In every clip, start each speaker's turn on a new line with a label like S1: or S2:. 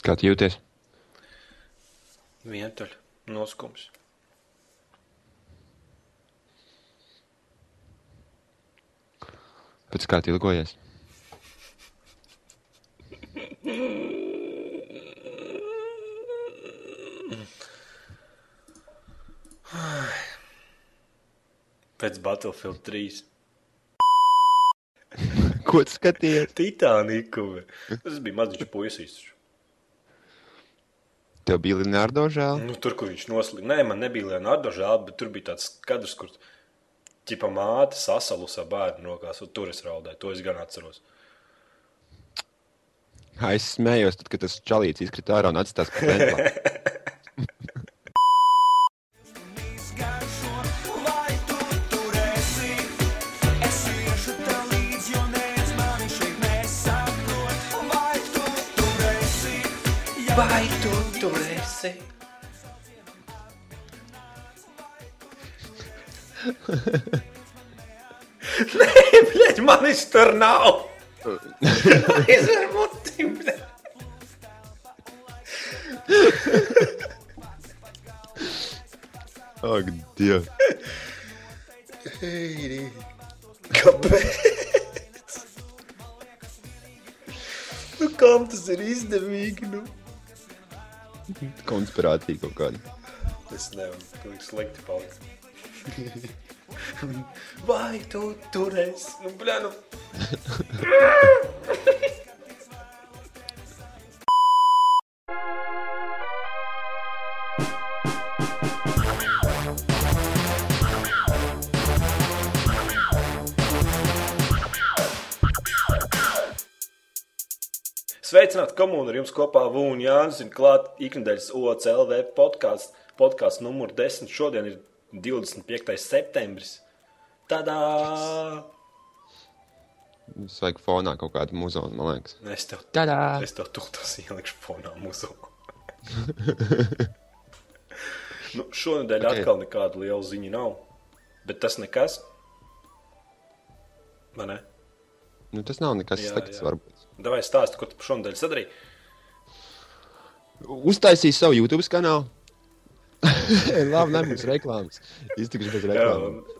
S1: Kā jūties?
S2: Vientuļ, noskums.
S1: Pēc kā ilgojies?
S2: Pēc Battlefield 3.
S1: Ko tu skaties?
S2: Titāniku. Tas bija maziņš puisīs.
S1: Tev bija Leonardo žēl?
S2: Nu, tur, kur viņš noslīd. Nē, man nebija Leonardo žēl, bet tur bija tāds kadrs, kur ķipa māte sasalusa bērnu rokās, un tur es raudāju. To es gan atceros.
S1: Es smējos, tad, kad tas čalīts izkrita ārā un atstās kā pentlā.
S3: esi?
S2: Nē, bļaļ, manis tur nav. Izver mutim, bļaļ.
S1: Ak, Dievs!
S2: Kāpēc? Nu, kam tas ir izdevīgi? Nu?
S1: Konspirācija kaut kāda.
S2: Es nevaru, ka viņš slikti paliks. Vai tu tur esi? Nu, bļā, nu. Sveicināti komūni ar jums kopā Vūna Jānis un klāt iknedēļas OCLV podkāsts, podkāsts numur 10. Šodien ir 25. septembris. Tādā!
S1: Mums vajag fonā kaut kādu muzonu, man liekas.
S2: Es tev,
S1: Tādā!
S2: es tev tultos ielikšu fonā muzu. nu, šonadēļ
S1: Ok.
S2: okay. atkal nekāda liela ziņa nav. Bet tas nekas. Vai ne?
S1: Nu, tas nav nekas
S2: Jā,
S1: slikts,
S2: jā.
S1: varbūt.
S2: Davai stāsti, ko tu šonadēļ sadarīji.
S1: Uztaisīju savu YouTube kanālu. Labi, nebūs reklāmas. Iztikšu bez reklāmas.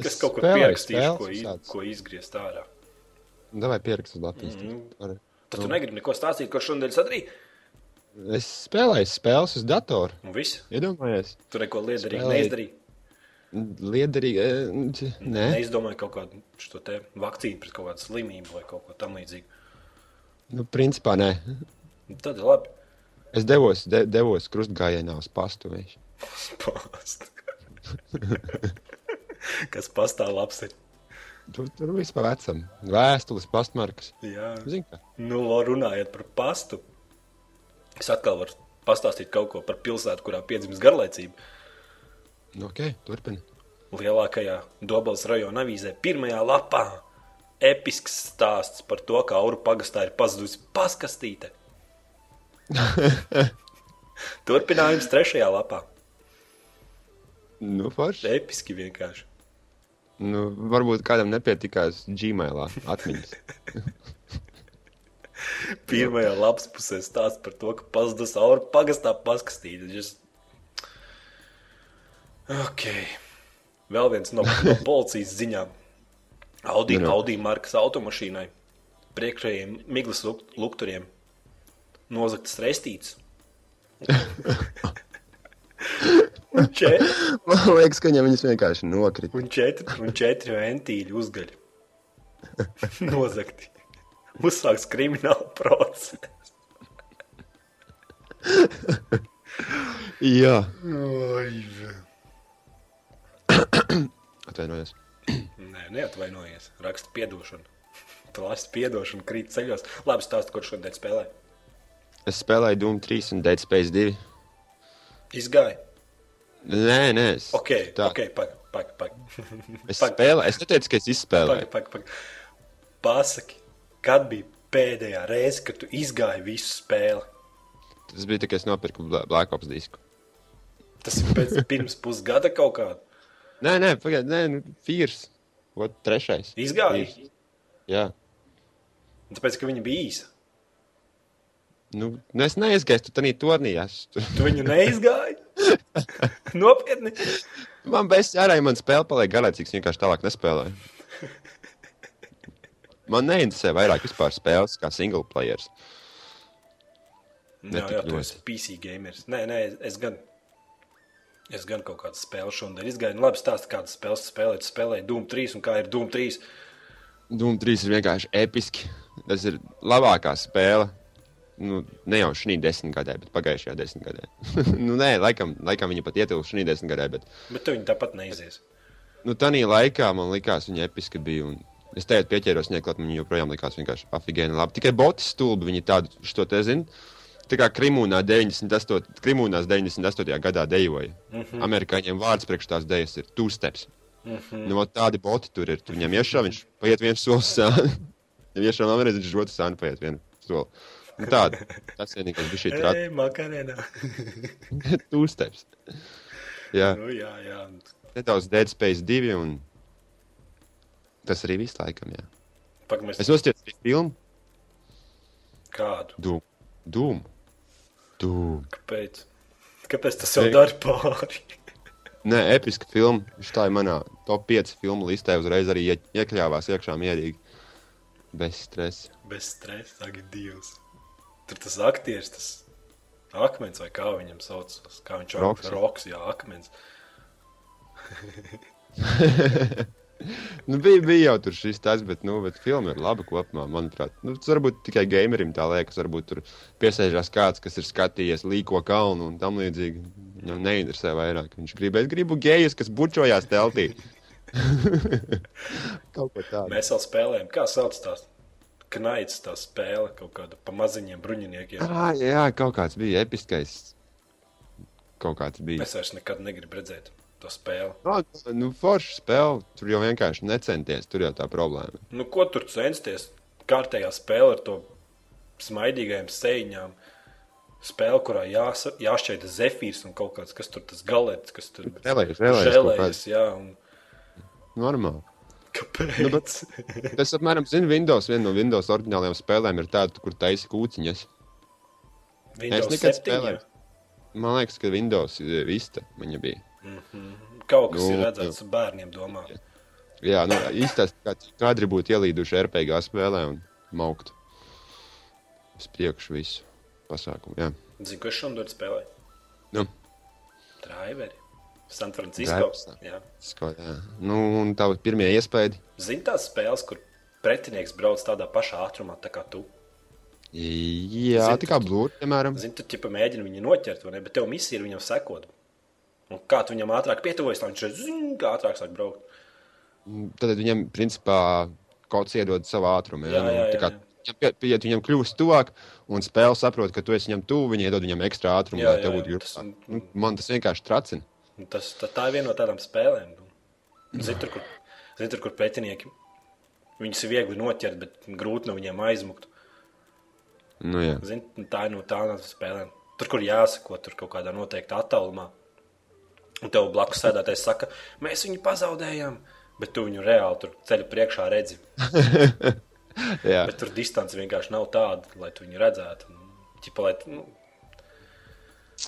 S2: Kas kaut
S1: Spēlēju
S2: pierakstīšu, ko, iz, ko izgriezt ārā.
S1: Davai pierakstu Latvijas. Mm.
S2: Tad tu negribi neko stāstīt, ko šonadēļ sadarīji.
S1: Es spēlēju spēles uz datoru.
S2: Un viss.
S1: Iedomājies,
S2: Tu neko liederīgi
S1: Spēlēji.
S2: neizdarīji.
S1: liederīgi. eh, Nē,
S2: Neizdomāji kaut kādu šo te vakcīnu pret kaut kādu slimību vai kaut ko tamlīdzīgu.
S1: Nu, principā nē.
S2: Tad labi.
S1: Es devos, de, devos krustgājienā uz pastu. Viņš.
S2: Past. Kas pastāv labs ir.
S1: Tur, tur viss pa vecam. Vēstules, pastmarkas.
S2: Jā.
S1: Zini, kā?
S2: Nu, runājot par pastu. Es atkal varu pastāstīt kaut ko par pilsētu, kurā piedzimis garlaicība.
S1: Nu, ok, turpini.
S2: Lielākajā Dobels rajona avīzē, pirmajā lapā. Episks stāsts par to, kā Auru pagastā ir pazudusi paskastīte. Turpinājums trešajā lapā.
S1: Nu, forši.
S2: Episki vienkārši.
S1: Nu, varbūt kādam nepietikās Gmailā atmiņas.
S2: Pirmajā lapas pusē stāsta par to, ka pazudus auru pagastā paskastīte. Just... Ok. Vēl viens no, no policijas ziņām. Audi,
S1: Nu, nu.
S2: Audi markas automašīnai, priekšējiem miglas luk lukturiem, nozagtas restītes. un, četri,
S1: Man liekas, ka viņam viņas vienkārši nokrita.
S2: un, četri, un četri ventīļi uzgaļi. Nozagti. Uzsāks kriminālu procesu.
S1: Jā,
S2: Oi,
S1: atvainojos.
S2: Nē, neatvainojies. Raksta piedošanu. Tu lasi piedošanu, krīt ceļos. Labi, stāsti, kur šodien spēlē.
S1: Es spēlēju Doom 3 un Dead Space 2.
S2: Izgāja.
S1: Nē, nē, es,
S2: Ok,
S1: tā,
S2: ok, pagaidi, pagaidi. Pag.
S1: es
S2: pag-
S1: spēlēju. Es neteicu, ka es izspēlēju.
S2: Pagaidi, pagaidi. Pag. Pasaki, kad bija pēdējā reize, kad tu izgāji visu spēli?
S1: Tas bija tikai es nopirku Bla- Black Ops disku.
S2: Tas ir pēc pirms pusgada kaut kāda.
S1: Nē, nē, pagaidi, nē, nu, Fīrs. Ot, trešais.
S2: Izgāja.
S1: Fears. Jā.
S2: Tāpēc, ka viņa bija īsa.
S1: Nu, nu es neizgāju, tu tur turnī esmu.
S2: Tu viņu neizgāji? Nopietni.
S1: Man bez ārā, man spēle paliek garlaicīgs, vienkārši tālāk nespēlēju. Man neinteresē vairāk vispār spēles kā single Netik
S2: jā, tu
S1: ļoti.
S2: esi PC gameris. Nē, nē, es gan. Es gan kaut kādas spēles šodien izgāju. Nu, labi, stāsti, kādas spēles spēlēt. Tu spēlēji Doom 3 un kā ir Doom 3.
S1: Doom 3 ir vienkārši episki. Tas ir labākā spēle. Nu, ne jau šī desmitgadē, bet pagājušajā desmitgadē. nu, nē, laikam, laikam viņa pat ietilpst šī desmitgadē, bet
S2: Bet tu viņu tāpat neizies.
S1: nu, tā laikā man likās, viņa episka bija. Un es teicu, pieķēros viņai klāt, man viņa joprojām likās vienkārši afigēni labi. Tikai boti stulbi, viņi tādu, šo te zina. Tā kā Krimūnā 98, Krimūnās 98. gadā dejoja. Mm -hmm. Amerikāņiem vārds priekš tās dejas ir two-steps. Mm -hmm. nu, tādi boti tur ir. Tu viņam iešā, viņš paiet viens solis sāni. Viņam iešā vēlreiz, viņš otru sāni paiet vienu soli. Nu, tāda. Tas vienīgais bija šī trata.
S2: Ei, makarēnā.
S1: two-steps. Jā,
S2: nu, jā, jā.
S1: nedaudz Dead Space 2 un tas arī viss laikam, jā.
S2: Pagaidām,
S1: Es arī filmu
S2: kādu.
S1: Doom. Doom. Doom.
S2: Kāpēc? Kāpēc tas jau dara pāri?
S1: Nē, episka filma. Viņš tā ir manā top 5 filmu listē. Uzreiz arī ie- iekļāvās iekšā mierīgi. Bez stresa.
S2: Bez stresa, tagad divs. Tur tas aktieris, tas akmens vai kā viņam sauc. Kā viņš
S1: Roks.
S2: Roks, jā, akmens.
S1: Nu, bija, bija jau tur šis tas, bet, nu, bet filma ir laba kopumā, manuprāt. Nu, tas varbūt tikai gamerim tā liekas. Varbūt tur piesēžās kāds, kas ir skatījies līko kalnu un tam līdzīgi. Viņam neinteresē vairāk. Viņš grib, es gribu gejus, kas bučojās teltī. Kaut ko tādu.
S2: Mēs vēl spēlējam, kā sauc tās knaids, tā spēle kaut kāda pa maziņiem bruņiniekiem.
S1: Ah, jā, kaut kāds bija episkais. Kaut kāds bija.
S2: Es vairs nekad negribu redzēt to spēli.
S1: No, nu, forša spēle. Tur jau vienkārši necenties. Tur jau tā problēma.
S2: Nu, ko tur censties? Kārtējā spēle ar to smaidīgajām sēņām. Spēle, kurā jās, jāšķaida zefīrs un kaut kāds, kas tur tas galēts, kas tur
S1: Žēlējas, žēlējas
S2: jā, un
S1: Normāli.
S2: kāpēc?
S1: Nu, bet- Tas, apmēram, zinu, Windows. Viena no Windows oriģinālajām spēlēm ir tāda, kur taisa kūciņas.
S2: Windows
S1: nekad
S2: 7,
S1: spēlēju. Man liekas, ka Windows eh, Vista viņa bija.
S2: Kaut kas
S1: Nu,
S2: ir redzēts bērniem domā.
S1: Jā, nu, īstās kā kādri būtu ielīduši RPG spēlē un mauktu uz priekšu visu pasākumu. Jā.
S2: Zinu, ko es šodien spēlēju.
S1: Nu,
S2: Driveri. San Francisco. Jā.
S1: jā. Nu, un tā pirmie iespēja.
S2: Zini tās spēles, kur pretinieks brauc tādā pašā ātrumā tā kā tu.
S1: Jā,
S2: Zini,
S1: tā kā blūri, piemēram.
S2: Zini, tu ķipa mēģini viņu noķert, vai ne? Bet tev misija ir viņam sekot. Un kā tu viņam ātrāk pietuvojies, lai viņš zina, kā ātrāk sāk braukt.
S1: Tad viņam, principā, kaut kas iedod savu ātrumu.
S2: Jā, jā,
S1: Tā kā
S2: jā,
S1: Viņam, pie, pie, viņam kļūst tuvāk, un spēle saprot, ka tu esi viņam tuvu. Viņi iedod viņam ekstra ātrumu,
S2: Jā,
S1: lai tev
S2: jā,
S1: būtu
S2: jā,
S1: grūti. Nu, Man tas vienkārši tracina.
S2: Tas, tā, tā ir viena no tādām spēlēm. Zini, tur, kur, zini, tur, kur pretinieki viņus ir viegli noķert, bet grūti no viņiem aizmukt.
S1: Nu, jā.
S2: Zini, tā ir no tādām spēlēm. Tur, kur jāsako, tur kaut kādā noteikta attālumā. Un tev blakus sēdētājs saka, mēs viņu pazaudējām, bet tu viņu reāli tur ceļā priekšā redzi. Bet tur distance vienkārši nav tāda, lai tu viņu redzētu. Ķipa, lai, nu,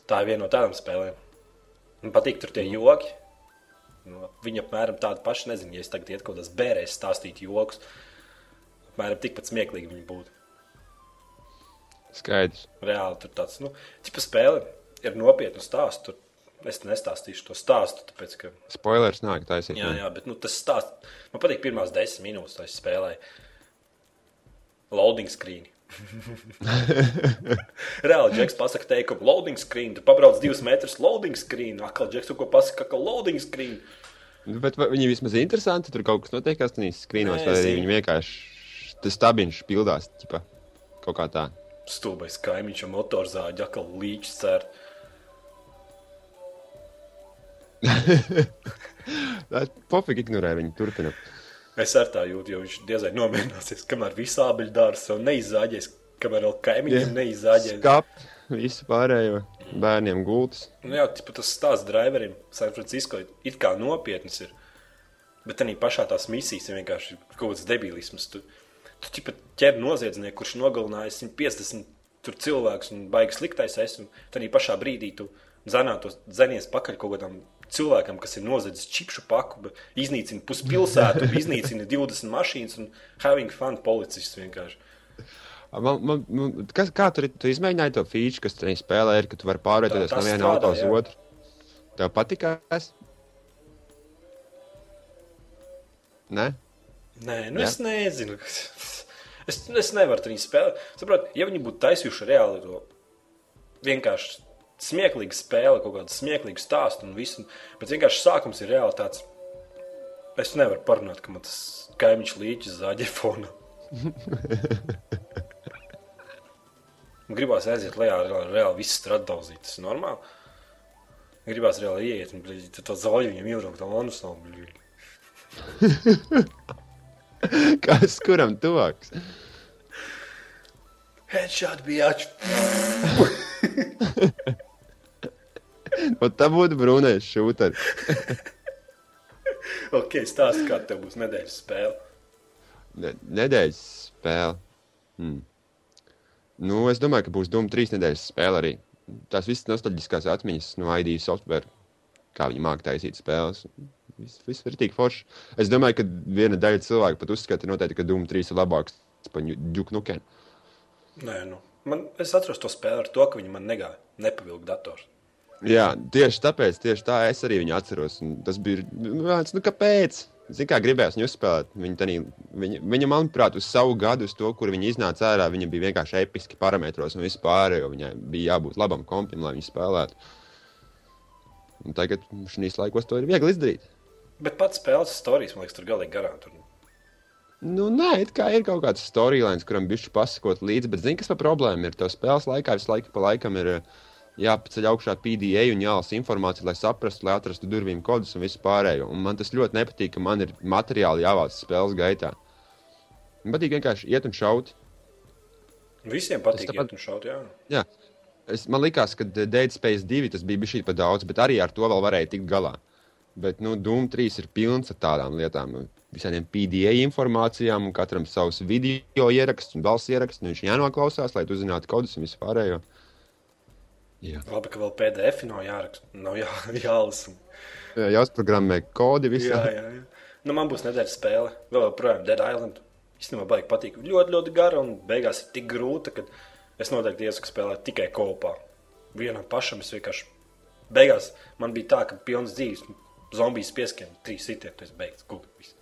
S2: tā ir viena no tādām spēlēm. Man patīk tur tie joki. Nu, viņi apmēram tādi paši, nezinu, ja es tagad iet kaut kādās bērēs stāstīt joks. Apmēram tikpat smieklīgi viņi būtu.
S1: Skaidrs.
S2: Reāli tur tāds, nu, tipa spēle ir nopietna stāsts. Tur es nestāstīšu to stāstu, tāpēc, ka
S1: Spoilers nāk, taisīt.
S2: Jā, jā, bet nu, tas stāsts man patīk. Pirmās desmit minūtes es spēlēju loading screen. Reāli, Džeks pasakā, teikumu, loading screen. Tu pabrauc divus metrus, loading screen. Akal, Džeks, ko pasakā, ka loading screen.
S1: Nu, Bet viņi vismaz ir interesanti. Tur kaut kas notiek, kas tur skrīnos, vai arī viņi vienkārši tas stabiņš pildās. Ķipa, kaut kā tā.
S2: Stulbais kaimiņš ar motorzāģi, akal līķis cer.
S1: Pofīgi ignorē viņu. Turpina.
S2: Es ar tā jūtu, jo viņš diezai nomierināsies, kamēr visā abeļu dārsts vēl neizāģēs, kamēr vēl kaimiņiem neizāģēs.
S1: Skap, visu pārējo bērniem gultas.
S2: Nu jā, tipa, tas stāsts driverim San Francisco it kā nopietns ir. Bet arī pašā tās misijas ir vienkārši kaut kāds debilisms. Tu, tu tipa, ķer noziedznieku, kurš nogalināja 150 tur cilvēks un baigs sliktais esi. un Tad arī pašā brīdī tu zanātos, zenies pakaļ kaut kādam cilvēkam, kas ir nozadzis čipšu paku, iznīcina puspilsētu, iznīcina 20 mašīnas un having fun policists vienkārši.
S1: Man, man, man, kas, kā tur tu izmēģināji to feature, kas tajā spēlē, ir, ka tu vari pārvietoties no viena auto uz otru? Tev patīkās? Nē,
S2: Nē, nu
S1: Jā.
S2: es nezinu. Es, es nevaru tur spēlēt. Saprot, ja viņi būtu taisījuši reāli to vienkārši smieklīgu spēli, kaut kādu smieklīgu stāstu un visu, bet vienkārši sākums ir reāli tāds. Es nevaru parunāt, ka man tas kaimiņš līķis zāģē fonu. Gribās aiziet lejā, reāli, reāli viss strādājot. Tas ir normāli. Gribās reāli ieiet un blīd, tad to zaļu viņam ievilkt, tā monēta nav
S1: kas kuram tuvāks?
S2: Headshot bija
S1: Un tā būtu brūnais šūters.
S2: Ok, stāsti, kāda tev būs nedēļas spēle.
S1: Ne, nedēļas spēle. Hmm. Nu, es domāju, ka būs Duma trīs nedēļas spēle arī. Tās visas nostalģiskās atmiņas no ID software, kā viņi māca taisīt spēles. Viss, viss ir tik forši. Es domāju, ka viena daļa cilvēku pat uzskata, noteikti, ka Duma 3 ir labāks par Duke Nukem.
S2: Nē, nu. Man, es atrastu to spēli ar to, ka viņi man negāja. Nepavilka dators.
S1: Jā, tieši tāpēc, tieši tā es arī viņu atceros. Un tas bija tāds, nu, kāpēc? Zinu, kā gribējās viņu uzspēlēt. Viņa, tanī, viņa, viņa, manuprāt, uz savu gadu, uz to, kur viņa iznāca ārā, viņa bija vienkārši episki parametros un vispār, jo viņai bija jābūt labam kompim, lai viņa spēlētu. Un tagad šīs laikos to ir viegli izdarīt.
S2: Bet pats spēles stāstījis, man liekas, tur galīgi garām. Tur.
S1: Nu, nē, it kā ir kaut kāds storylines, kuram bišķi pasakot līdzi, bet zini, kas par problēmu ir? Tev spēles laikā visu laiku pa laikam ir eh, jāpaceļ augšā PDA un jālasa informācija, lai saprastu, lai atrastu durvīm kodus un visu pārējo. Un man tas ļoti nepatīk, ka man ir materiāli jāvāc spēles gaitā. Man patīk vienkārši iet un šaut.
S2: Visiem patīk,
S1: tāpat-
S2: ja tu šaut, jā.
S1: Jā. Es, man liekas, ka Dead Space 2 tas bija bijis par daudz, bet arī ar to vēl varēja tikt galā. Bet, nu, Dūma 3 ir pilns ar tādām lietām, visādiem PDA informācijām, un katram savs video ieraksts un balss ieraksts. Nu, viņš jānoklausās, lai tu zinātu kodus un vispārējo. Jā,
S2: Labi, ka vēl PDF nav jāraksta, nav jā, jālasa.
S1: jā jāuzprogrammē kodi
S2: Jā,
S1: visā.
S2: jā, jā. Nu, man būs nedēļas spēle. Vēl joprojām Dead Island. Īstenībā baigi patīk. Ļoti, ļoti gara un beigās ir tik grūta, ka es noteikti iesaku spēlēt tikai kopā. Vienam pašam es vienkārši. Beigās man bija tā, ka pilns dzīves zombijas pieskiem, trīs sitieni, tas beigts. Gudri.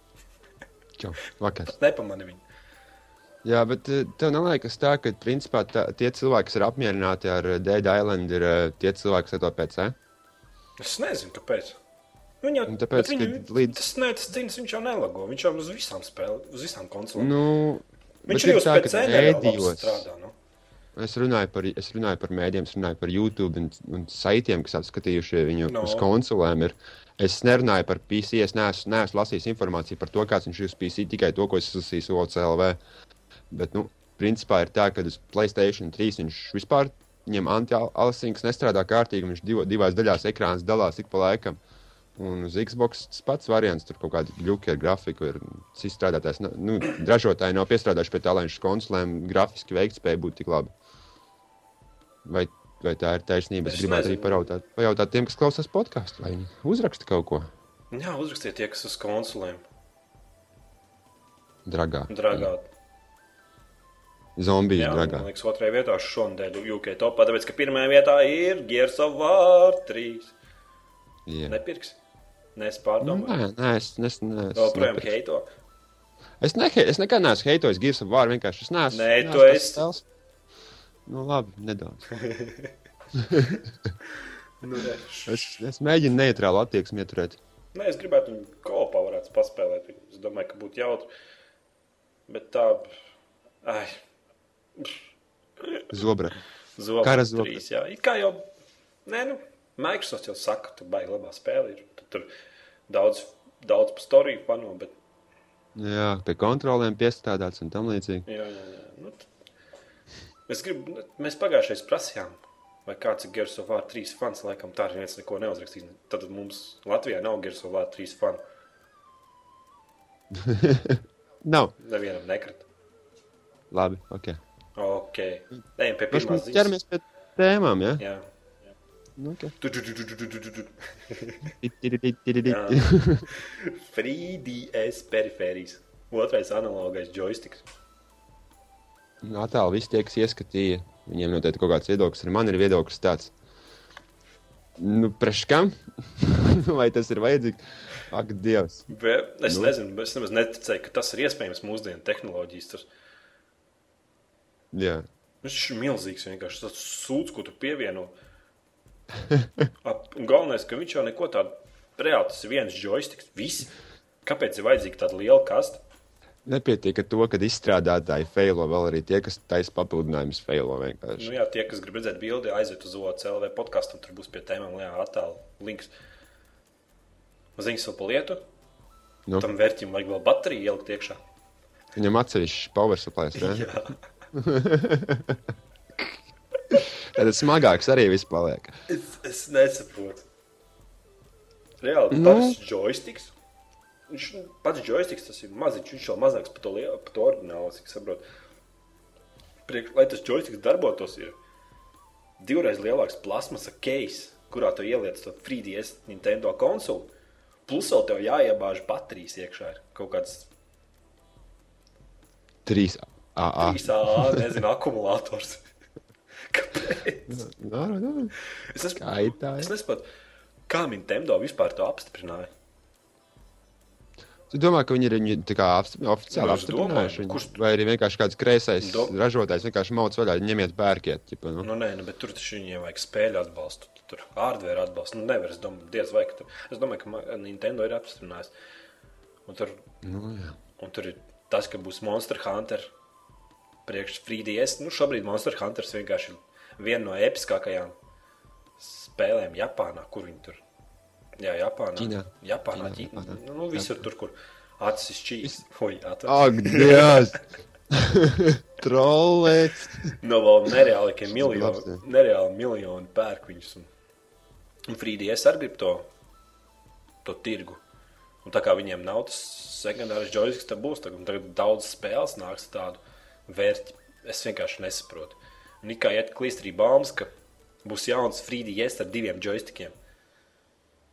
S1: Čau, vakars.
S2: Nepamani viņu.
S1: Jā, bet eh, tev neliekas tā, ka principā tā, tie cilvēki, kas ir apmierināti ar eh, Dead Island, ir eh, tie cilvēki, kas to pēc. Eh?
S2: Es nezinu, kāpēc. Viņu jau viņu,
S1: ka līdz-
S2: tas, tas cīņas viņš jau nelago. Viņš jau uz visām spēlēm, uz visām konsolēm.
S1: Nu,
S2: viņš
S1: bet
S2: arī
S1: ir
S2: uz
S1: tā, ka
S2: PC nedaudz
S1: mēdījos-
S2: strādā. Nu.
S1: Es runāju par, es runāju par mēdījiem, es runāju par YouTube un, un saitiem, kas apskatījuši viņu
S2: No.
S1: uz konsolēm. Ir. Es nerunāju par PC, es neesmu, neesmu lasījis informāciju par to, kāds viņš ir uz PC, tikai to, ko es lasīju OCLV. Bet, nu, principā ir tā, ka uz Playstation 3 viņš vispār ņem anti-aliasings, nestrādā kārtīgi, viņš divo, divās daļās ekrāns dalās ik pa laikam. Un uz Xbox tas pats variants, tur kaut kāda gluķa ar grafiku ir cits strādātājs. na- Nu, ražotāji nav piestrādājuši pie tā, lai viņš konsolēm grafiski veiktspēja būtu tik laba. Vai, vai tā ir taisnība? Es
S2: Es
S1: gribētu arī
S2: nezinu.
S1: parautāt, pajautāt tiem, kas klausās podkāstu, vai viņi uzraksta kaut ko
S2: Jā, uzrakstiet tie, kas uz konsolēm.
S1: dragā.
S2: Dragā.
S1: Zombiju
S2: Jā,
S1: dragā.
S2: man liekas, otrajā vietā šonadēļ UK topā, tāpēc, ka pirmajā vietā ir Gears of War 3.
S1: Jā.
S2: Nepirks? Nē, es pārdomāju.
S1: Nē, nē, es, es, nē, es,
S2: Vēl projām
S1: nepirkšu.
S2: heito.
S1: es, ne, es nekad neesmu heitojis Gears of War. Vienkārši es neesmu.
S2: Nē,
S1: neesmu
S2: tu esi.
S1: spēles. Nu, labi, nedaudz.
S2: Nu, nē.
S1: Es, es mēģinu neitrālu attieksmi ieturēt.
S2: Nē, es gribētu viņu kopā varētu paspēlēt. Es domāju, ka būtu jautri. Bet tā, ai,
S1: Zobra.
S2: zobens.
S1: Kara zobens.
S2: trīs, Jā, it kā jau, nē, nu, Microsoft jau saka, tu baigi labā spēlē. ir. Tu Tur daudz, daudz pa storiju pano, bet,
S1: Jā, pie kontrolēm piestrādāts un tam līdzīgi.
S2: jā, jā, jā. Nu, es gribu, nu, mēs pagājušais prasījām, vai kāds ir Gears of War 3 fans, laikam tā arī viens neko neuzrakstīs. Tad mums Latvijā nav Gears of War 3 fanu.
S1: Nav.
S2: Nevienam nekrit.
S1: Labi, ok.
S2: Ok. Ejam pie pirmās ziņas.
S1: ķeramies pie tēmām, ja?
S2: Jā.
S1: Okay.
S2: 3DS perifērijas. Otrais analogais joysticks.
S1: Attēlu visi tie, kas ieskatīja, viņiem noteikti kaut kāds viedoklis. Arī man ir viedoklis tāds. Nu, priekš kam? Vai tas ir vajadzīgs? Ak, Dievs.
S2: Bet es
S1: Nu.
S2: nu. nezinu, es nemaz neticēju, ka tas ir iespējams mūsdienu tehnoloģijas. Tas,
S1: Jā.
S2: tas ir milzīgs vienkārši tas sūds, ko tu pievieno. Galvenais, ka viņš jau neko tādu reāli tas ir viens joysticks. Viss. Kāpēc ir vajadzīga tāda liela kasta?
S1: Nepietiek ar to, ka izstrādātāji failo, vēl arī tie, kas taisa papildinājumus failo vienkārši.
S2: Nu, jā, tie, kas grib redzēt bildi, aiziet uz OCLV podkāstu, tur būs pie tēmām lielā attēla links. Ziņas vēl pa lietu.
S1: Nu.
S2: Tam vērķim vajag vēl bateriju ielikt iekšā.
S1: Viņam atsevišķs power?
S2: Jā.
S1: Tad smagāks arī viss paliek.
S2: Es, es nesaprotu. Reāli,
S1: Nu.
S2: pats joysticks. Viņš pats joysticks, tas ir maziņš, viņš vēl mazāks par to, lielu- par to oriģinālu, cik saprotu. Priekš, lai tas joysticks darbotos, ir divreiz lielāks plasmasa case, kurā tu ieliec to 3DS Nintendo konsoli. Plus vēl tev jāiebāž baterijas iekšā. Ir kaut kāds
S1: 3 AA.
S2: 3A, nezinu, akumulators. Kāpēc?
S1: Nā, nā, nā.
S2: Es, esmu,
S1: Kaitāji.
S2: es nesaprotu, kā Nintendo vispār to apstiprināja.
S1: Tu domā, ka viņi ir viņu apstipri- oficiāli
S2: Nu,
S1: apstiprinājuši?
S2: domāju, kurš-
S1: Vai arī vienkārši kāds kreisais
S2: Do-
S1: ražotājs vienkārši mauc vaļā, ņemiet pērkiet. Ķipa, nu.
S2: Nu, nē, nu, bet tur taču viņiem vajag spēļu atbalstu. Tur hardware atbalstu. Nu, nevar, es domāju, diez vai, ka tur. Es domāju, ka Nintendo ir apstiprinājis. Un tur,
S1: Nu, jā.
S2: un tur ir tas, ka būs Monster Hunter priekš 3DS. Nu, šobrīd Monster Hunters vienkārši ir viena no episkākajām spēlēm Japānā, kur viņi tur. Jā, Japānā.
S1: Ķīnā.
S2: Japānā,
S1: Ķīnā,
S2: Ķīnā.
S1: Japānā.
S2: Nu, nu, visur tur, kur acis čīs. Oi, atveries.
S1: Ak, Dievs! Trolēts!
S2: No vēl nereāli, ka miljoni, nereāli miljoni pērk viņus. Un, un Frīdijas arī grib to, to tirgu. Un tā kā viņiem nav tas sekundārs joysticks, tad būs tagad, tagad daudz spēles nāks tādu vērķi. Es vienkārši nesaprotu. Un it kā iet klīst arī baumas, ka būs jauns Frīdijas ar diviem joystickiem.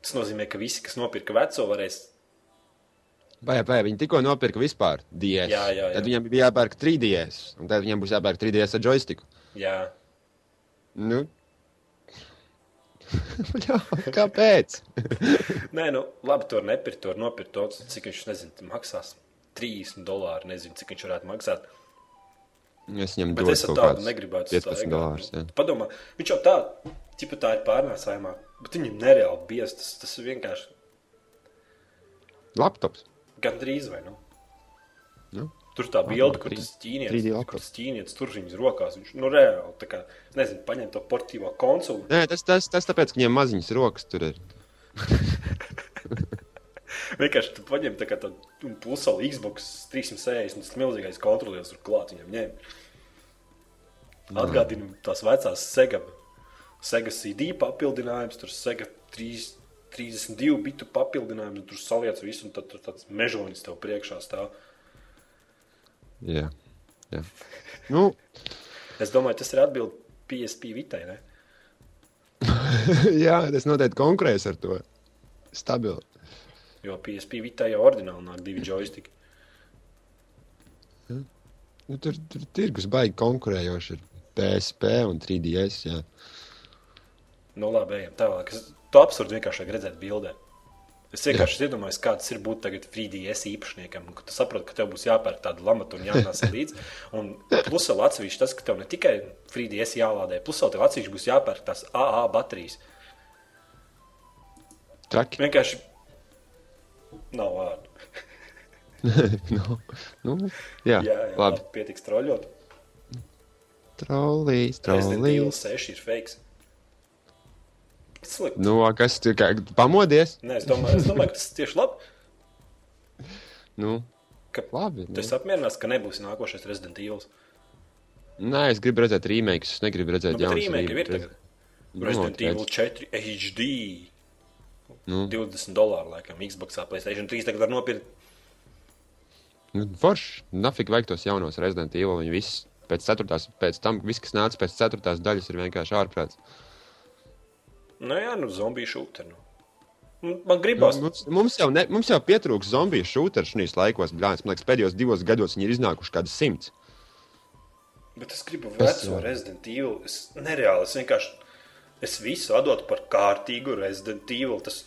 S2: Tas nozīmē, ka visi, kas nopirka veco, varēs
S1: Vai, vai viņi tikko nopirka vispār DS?
S2: Jā, jā, jā.
S1: Tad viņiem bija jāpērk 3DS, un tad viņiem būs jāpērk 3DS ar joystiku.
S2: Jā,
S1: Nu. Jā, kāpēc?
S2: Nē, nu, labi, to nepirkt, to nopirkt to, cik viņš, nezinu, maksās. 30 dolāri, nezinu, cik viņš varētu maksāt.
S1: Es viņam dodu
S2: es
S1: kaut kādus
S2: negribētu
S1: 15
S2: staigāt.
S1: dolārus.
S2: Padomā, viņš jau tā, tipa tā ir pārnēsājumā, bet viņam nereāli bies. Tas, tas ir vienkārši
S1: Laptops.
S2: gandrīz vai nu.
S1: Nu.
S2: Tur tā bilde, kur
S1: 3D
S2: tas ķīnietis,
S1: 3D
S2: kur tas ķīnietis tur viņas rokās. Viņš, nu, reāli, tā kā, nezinu, paņem to portīvo konsoli.
S1: Nē, tas, tas, tas tāpēc, ka viņiem maziņas rokas tur ir.
S2: Vienkārši tu paņem tā kā tādu puselu Xbox 360, un tas milzīgais kontrolieris tur klāt viņam ņem. Atgādina tās vecās Sega, Sega CD papildinājums, tur Sega 3, 32 bitu papildinājums, un tur saliec visu, un tad tur tāds mežonis tev priekšā stāv.
S1: Jā. Jā. Nu,
S2: Es domāju, tas ir atbildi PSP vitai, ne?
S1: jā, tas noteikti konkurēs ar to. Stabili.
S2: Jo PSP vitai jau ordināli nāk divi joystiki.
S1: Nu, tur tur tirgus baigi konkurējoši ir PSP un 3DS. Jā.
S2: Nu, labi, ejam tālāk. Es to absurdu vienkārši redzēt bildē. Es vienkārši iedomājos, kāds ir būt tagad 3DS īpašniekam. Tu saproti, ka tev būs jāpērk tāda lamata un jānesa līdzi. Un plus vēl atsevišķi tas, ka tev ne tikai 3DS jālādē, plus vēl tev atsevišķi būs jāpērk tās AA baterijas.
S1: Traki.
S2: Vienkārši nav vārdu.
S1: nu, nu, jā,
S2: Jā, jā
S1: labi.
S2: labi. Pietiks troļļot. Evil
S1: trolīs.
S2: 6 ir fakes. Slikti.
S1: Nu, kas tur kā pamodies?
S2: Nē, es domāju, es domāju, ka tas ir tieši labi.
S1: Nu,
S2: Ka
S1: labi. Nu.
S2: esi apmierināts, ka nebūs nākošais Resident Evil.
S1: Nē, es gribu redzēt remakes. Es negribu redzēt
S2: Nu,
S1: jaunas
S2: remake jau ir tagad.
S1: Nu,
S2: Resident
S1: redz.
S2: Evil 4 HD.
S1: Nu.
S2: 20 dolāru laikam, Xbox, Playstation 3 tagad var nopirkt.
S1: Nu, forši. Nafik vajag tos jaunos Resident Evil. Viņi visi pēc ceturtās, pēc tam viss, kas nāca pēc ceturtās daļas, ir vienkārši ārprāts.
S2: Nu, jā, nu, zombiju šūta. Nu. Nu, Man gribās,
S1: Mums, mums, jau ne, mums jau pietrūks zombiju šūteru šajos laikos, blāns. Man liekas, pēdējos divos gados viņi ir iznākuši kādi simts.
S2: bet es gribu veco Resident Evil. Es nereāli, es vienkārši, es visu atdotu par kārtīgu Resident Evil. Tas,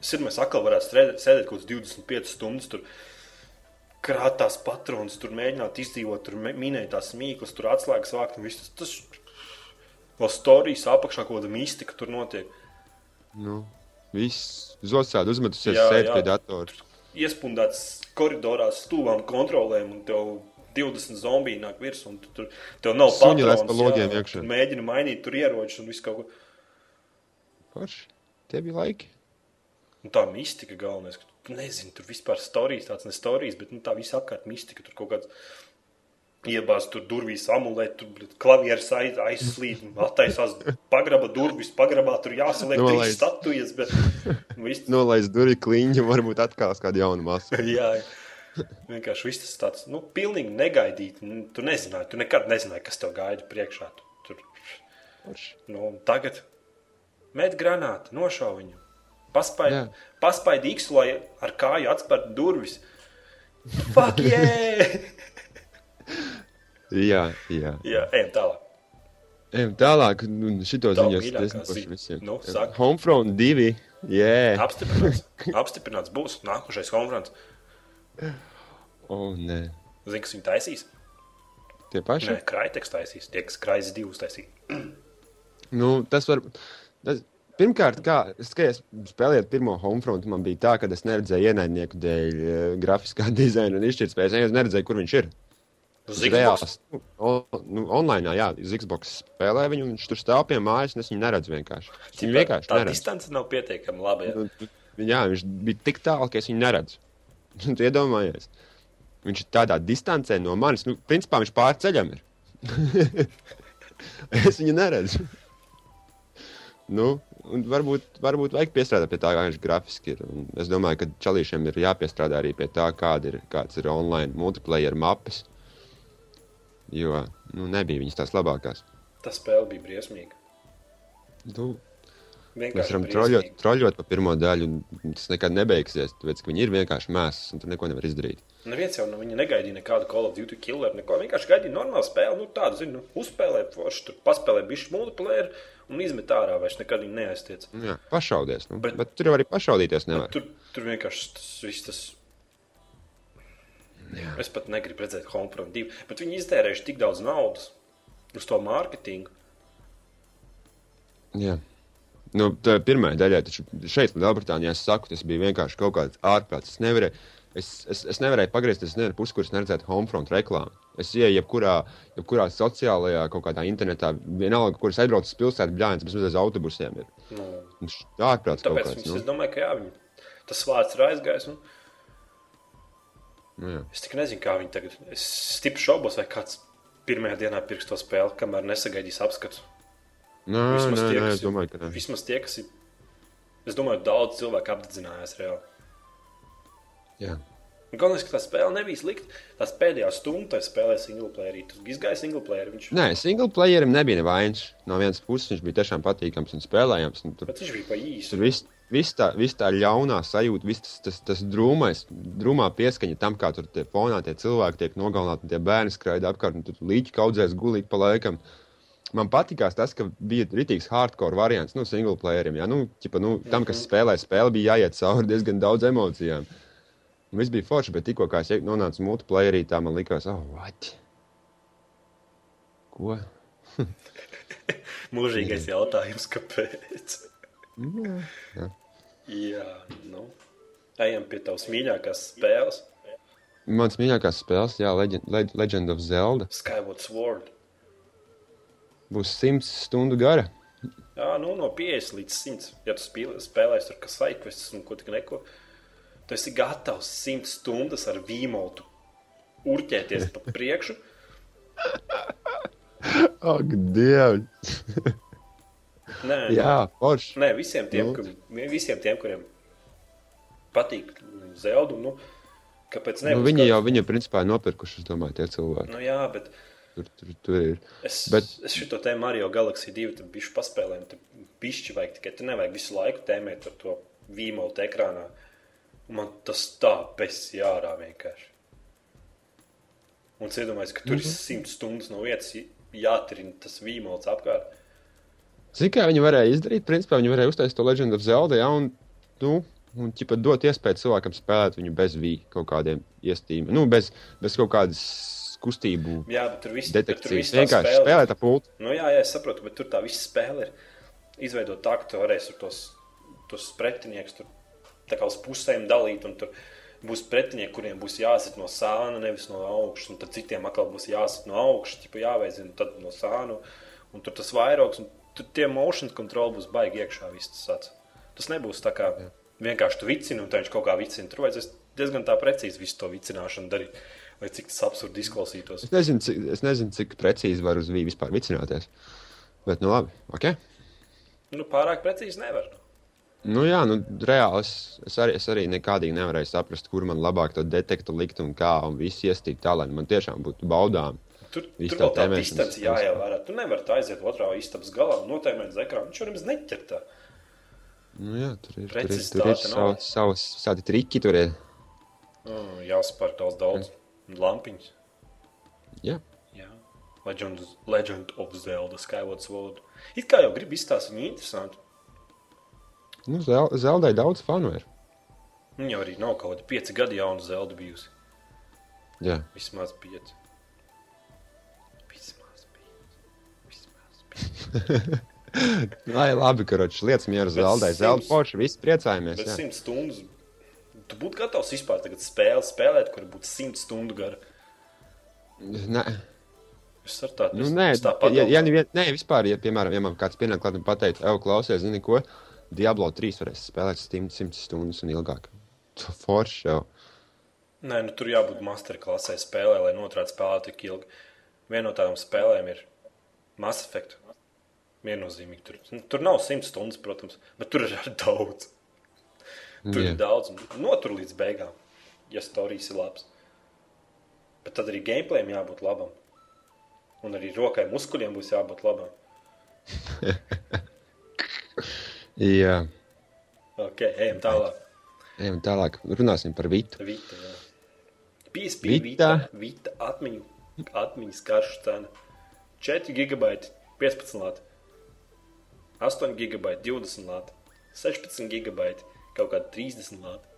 S2: tas ir, mēs atkal varētu strēdēt, sēdēt kaut kāds 25 stundas tur. Krāt tās patronas, tur mēģināt izdzīvot, tur minēt tās mīklas, tur atslēgas vākt un viss. Tas, tas vēl stāstījis apakšā kaut kāda mistika tur notiek.
S1: Nu, viss zosādi uzmetusies,
S2: jā.
S1: pie datora.
S2: iespundēts koridorā, stūvām, kontrolēm, un tev 20 zombiji nāk virsū, un tu, tur tev nav
S1: Suņi lec
S2: patrons,
S1: pa logiem
S2: jā,
S1: iekšā.
S2: tu Mēģini mainīt tur ieročus un visu kaut ko.
S1: Forši. Tie bija laiki.
S2: Un tā mistika galvenais, ka tu nezini, tur vispār stāstījis tāds ne stāstījis, bet nu, tā viss apkārt mistika. Tur kaut kāds iebāzt tur durvīs, amulēt, tur bļet, klavieres aiz, aizslīd, attaisās pagraba durvis, pagrabā tur jāsaliek trīs statujas, bet nu, viss
S1: Nolaist durvju kliņu, varbūt atkal kādu jaunu masu.
S2: Jā, jā. vienkārši viss tas tāds, nu, pilnīgi negaidīti. Nu, Tu nezināji, tu nekad nezināji, kas tev gaida priekšā. Tu, tur,
S1: Forši.
S2: nu, tagad met granātu, nošauj viņu. Paspaidi,
S1: Jā.
S2: paspaidi īkstu, lai ar kāju atspērtu durvis. Fuck, yeah!
S1: Jā, jā.
S2: jā, ejam tālāk.
S1: Ejam tālāk, nu, šito ziņu es
S2: ziņa.
S1: visiem.
S2: Nu.
S1: Homefront 2, jā.
S2: Apstiprināts. Apstiprināts būs nākošais konferences.
S1: O, nē.
S2: Zini, kas viņi taisīs?
S1: Tie paši?
S2: Nē, Kraiteks taisīs. Tie, kas Kraiteks divus taisīs.
S1: Nu, tas var. Tas, pirmkārt, kā es, kā es spēlēju pirmo homefront, man bija tā, ka es neredzēju ienaidnieku dēļ uh, grafiskā dizaina un izšķirtspējas. Es neredzēju, kur viņš ir. Reāls, nu, o, nu, online, jā, uz Xbox spēlē viņu, un viņš tur stāv pie mājas, un es viņu neredzu vienkārši. Es Viņu vienkārši
S2: tā
S1: neredzu.
S2: distance nav pietiekami laba. Ja?
S1: Nu, tu- Jā, viņš bija tik tālu, ka es viņu neredzu. Tu iedomājies? Viņš ir tādā distancē no manis. Nu, principā viņš pār ceļam ir. es viņu neredzu. Nu, varbūt, varbūt vajag piestrādāt pie tā, kā viņš grafiski ir. Un es domāju, ka čalīšiem ir jāpiestrādā arī pie tā, kāda ir, ir online multiplayer mappes. Jo nu, nebija viņas tās labākās.
S2: Tā spēle bija briesmīga.
S1: Nu, Mēs
S2: Vienkārši
S1: varam
S2: briesmīga.
S1: troļļot, troļļot pa pirmo daļu, un tas nekad nebeigsies. Tāpēc, ka viņi ir vienkārši mēsli, un tur neko nevar izdarīt.
S2: Neviens jau no viņa negaidīja nekādu Call of Duty killer. Neko. Vienkārši gaidīja normālu spēli. Nu, tādu, zinu, uzspēlē, forši tur paspēlē bišķi multiplayer un izmet ārā. Vairs nekad viņa neaiztiec.
S1: Jā, pašaudies. Nu.
S2: Bet-
S1: Bet, tur jau arī pašaudīties nevar.
S2: Tur, tur vienkārši tas viss tas. Jā. Es pat negribu redzēt Homefront 2, bet viņi iztērējuši tik daudz naudas uz to mārketingu.
S1: Jā. Nu, tā pirmā daļā, taču šeit, Lielbritānijā, es saku, tas bija vienkārši kaut kāds ārprāts. Es nevarēju, es, es, es nevarēju pagriezties ne ar pusi, kuras neredzētu Homefront reklāmu. Es ieju jebkurā, jebkurā sociālajā, kaut kādā internetā, vienalga, kuras aizbraucu uz pilsētu, bļāņas, bez mazliet autobusiem ir.
S2: Nu,
S1: Un š- Ārprāts kaut
S2: tāpēc
S1: kāds. Nu,
S2: es domāju, ka jā, viņi, tas vārds ir aizgājis. Nu,
S1: nu, jā.
S2: es tik nezinu, kā viņi tagad. Es stipri šaubos, vai kāds pirmajā dienā pirks to spēli, kamēr nesagaidīs apskatu.
S1: Nē,
S2: Vismaz
S1: nē,
S2: tie,
S1: nē, es domāju, ka nē.
S2: Vismaz tie, kas ir. Es domāju, daudz cilvēku apdedzinājās reāli.
S1: Jā.
S2: Galvenais, ka tā spēle nebija slikta. Tās pēdējās stundas spēlēja single player. Tu izgāji single player. Viņš,
S1: Nē, single playerim nebija nevainas. No vienas puses viņš bija tiešām patīkams un spēlējams. Un tur
S2: bet viņš bija pa īsu.
S1: Tur viss vis tā, vis tā ļaunā sajūta, viss tas, tas, tas drūmais, drūmā pieskaņa tam, kā tur tie fonā tie cilvēki tiek nogalināti, tie bērni skraida apkārt, un tur līķi kaudzēs gulīgi pa laikam. Man patīkās tas, ka bija rītīgs hardcore variants, nu, single playeriem. Jā, nu, ķipa, nu, tam, kas spēlē spēli, bija jāiet cauri diezgan daudz emocijām. Un viss bija forši, bet tikko kā es nonācu multiplayerī, tā man likās, oh, what? Ko?
S2: Mūžīgais jautājums, kāpēc?
S1: Jā, jā.
S2: Jā, nu. Ejam pie tavas mīļākās spēles,
S1: Mans mīļākās spēles, jā, Legend, Leg- Legend of Zelda,
S2: Skyward Sword.
S1: būs simts stundu gara.
S2: Jā, nu, no 50 līdz 100. Ja tu spēlē- spēlēsi tur kas saikvestis un ko tik neko, tu esi gatavs 100 stundas ar vīmotu urķēties pa priekšu.
S1: Ak, Dievs!
S2: Nē,
S1: Jā, forši.
S2: Nē, visiem tiem,
S1: Nu.
S2: kur, visiem tiem kuriem patīk Zelda, nu, kāpēc ne?
S1: Nu, viņi jau viņu principā ir nopirkuši, es domāju, tie cilvēki.
S2: Nu, jā, bet
S1: Tur, tur, tur ir.
S2: Es,
S1: Bet-
S2: es šo te Mario Galaxy 2 tur bišķi paspēlēju, tur bišķi vajag tikai, tur nevajag visu laiku tēmēt ar to vīmolu ekrānā. Man tas tā pēc jārā vienkārši. Un es iedomājos, ka tur ir simt stundas no vietas jātrina tas vīmols apkārt.
S1: Zini, kā viņi varēja izdarīt? Principā viņi varēja uztaisīt to Legend of Zelda, ja, un, nu, un ķipa, dot iespēju cilvēkam spēlēt viņu bez vī kaut kādiem iestījumiem, nu, bez, bez kaut kādas kustību
S2: Jā, bet tur viss tur
S1: detekcijas.
S2: tā
S1: Vienkārši spēlēt ar pultu.
S2: Nu, jā, jā, es saprotu, bet tur tā visa spēle ir izveidota tā, ka tu varēsi tos, tos pretiniekus tur tā kā uz pusēm dalīt. un Tur būs pretinieki, kuriem būs jāsit no sāna, nevis no augšas, un tad citiem atkal būs jāsit no augšas, tipa jāveicina tad no sāna. Un tur tas vairogs, un tur tie motion control būs baigi iekšā. Tas, tas nebūs tā kā vienkārši tu vicini, un viņš kaut kā vicina. Tur vajadzēs diezgan tā precīzi visu to vicināšanu darīt. Vai cik tas absurdi izklausītos.
S1: Es nezinu, cik, es nezinu, cik precīzi var uz vīju vispār vicināties. Bet, nu, labi, ok.
S2: Nu, pārāk precīzi nevar.
S1: Nu, jā, nu, reāli es, es, arī, es arī nekādīgi nevarēju saprast, kur man labāk to detektu likt un kā, un viss iestīt tā, lai man tiešām būtu baudām.
S2: Tur, tur
S1: tā
S2: tā distance jāievērā. Tu nevari tā aiziet otrā istabas galā un notēmēt uz ekrāna. Viņš jau nemaz neķer tā.
S1: Nu, jā, tur ir, tur ir, tur ir
S2: nav.
S1: savs, savs, triki, tur ir.
S2: Mm, jāspēr daudz, daudz lampiņas.
S1: Jā.
S2: Jā. Legend, Legend of Zelda Skyward Sword. It kā jau grib izstāstīt viņu interesanti.
S1: Nu, Zel- Zeldai daudz fanu ir.
S2: Viņa jau arī nav kaut kāda pieci gadi jauna Zelda bijusi.
S1: Jā.
S2: Vismaz pieci. Vismaz pieci. Vismaz pieci.
S1: Lai labi, ka rodas lietas mieru Zeldai.
S2: simts-
S1: Zelda poši, visi priecājamies.
S2: Bet
S1: jā.
S2: simt stundas. Tu būtu gatavs vispār tagad spēli spēlēt, kur būtu simt stundu gara.
S1: Nē,
S2: Es ar tādu
S1: nu, nē,
S2: es tā
S1: ja, ja, nevien- nē, vispār, ja, piemēram, ja man kāds pienāk klāt un pateikt, ej, klausies, zini ko, Diablo 3 varēs spēlēt 100 stundas un ilgāk. Tu forši jau.
S2: Nē, nu, tur jābūt masterklasē spēlē, lai noturētu spēlēt tik ilgi. Viena no tādām spēlēm ir Mass Effect. Viennozīmīgi. Tur, nu, tur nav simt stundas, protams, bet tur ir daudz. Tur
S1: Jā.
S2: ir daudz. Notur līdz beigām, ja stāstījis ir labs. Bet tad arī gameplayam jābūt labam. Un arī rokai muskuļiem būs jābūt labam.
S1: Jā.
S2: Ok, ejam tālāk.
S1: Ejam tālāk. Runāsim par Vitu.
S2: Vita, jā. PSP
S1: Vita.
S2: Vita, Vita atmiņu, atmiņas karšu cena. 4 gigabaiti, 15 lati. 8 gigabaiti, 20 lati. 16 gigabaiti, kaut kādi 30 lati.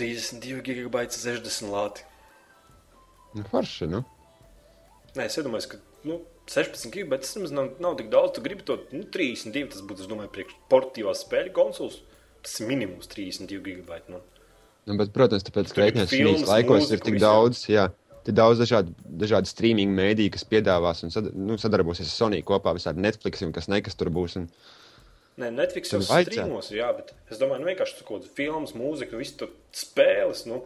S2: 32 gigabaiti, 60 lati.
S1: Nu, forši, nu.
S2: Nē, es iedomājos, ka nu, 16 gigabaiti tas nemaz nav, nav tik daudz. Tu gribi to nu, 32, tas būtu, es domāju, priekš portīvās spēļu konsoles. Tas ir minimums 32 gigabaiti. Nu.
S1: Nu, bet, protams, tāpēc, ka
S2: ir
S1: šīs laikos
S2: mūzika,
S1: ir tik
S2: visu.
S1: daudz, jā, tik daudz dažādu, dažādu streaming mēdīju, kas piedāvās un sad, nu, sadarbosies ar Sony kopā visādi Netflix un kas nekas tur būs. Un,
S2: Nē, Netflix jau strīmos, jā, bet es domāju, nu vienkārši tur kaut kādas filmas, mūzika, visu tur spēles. Nu,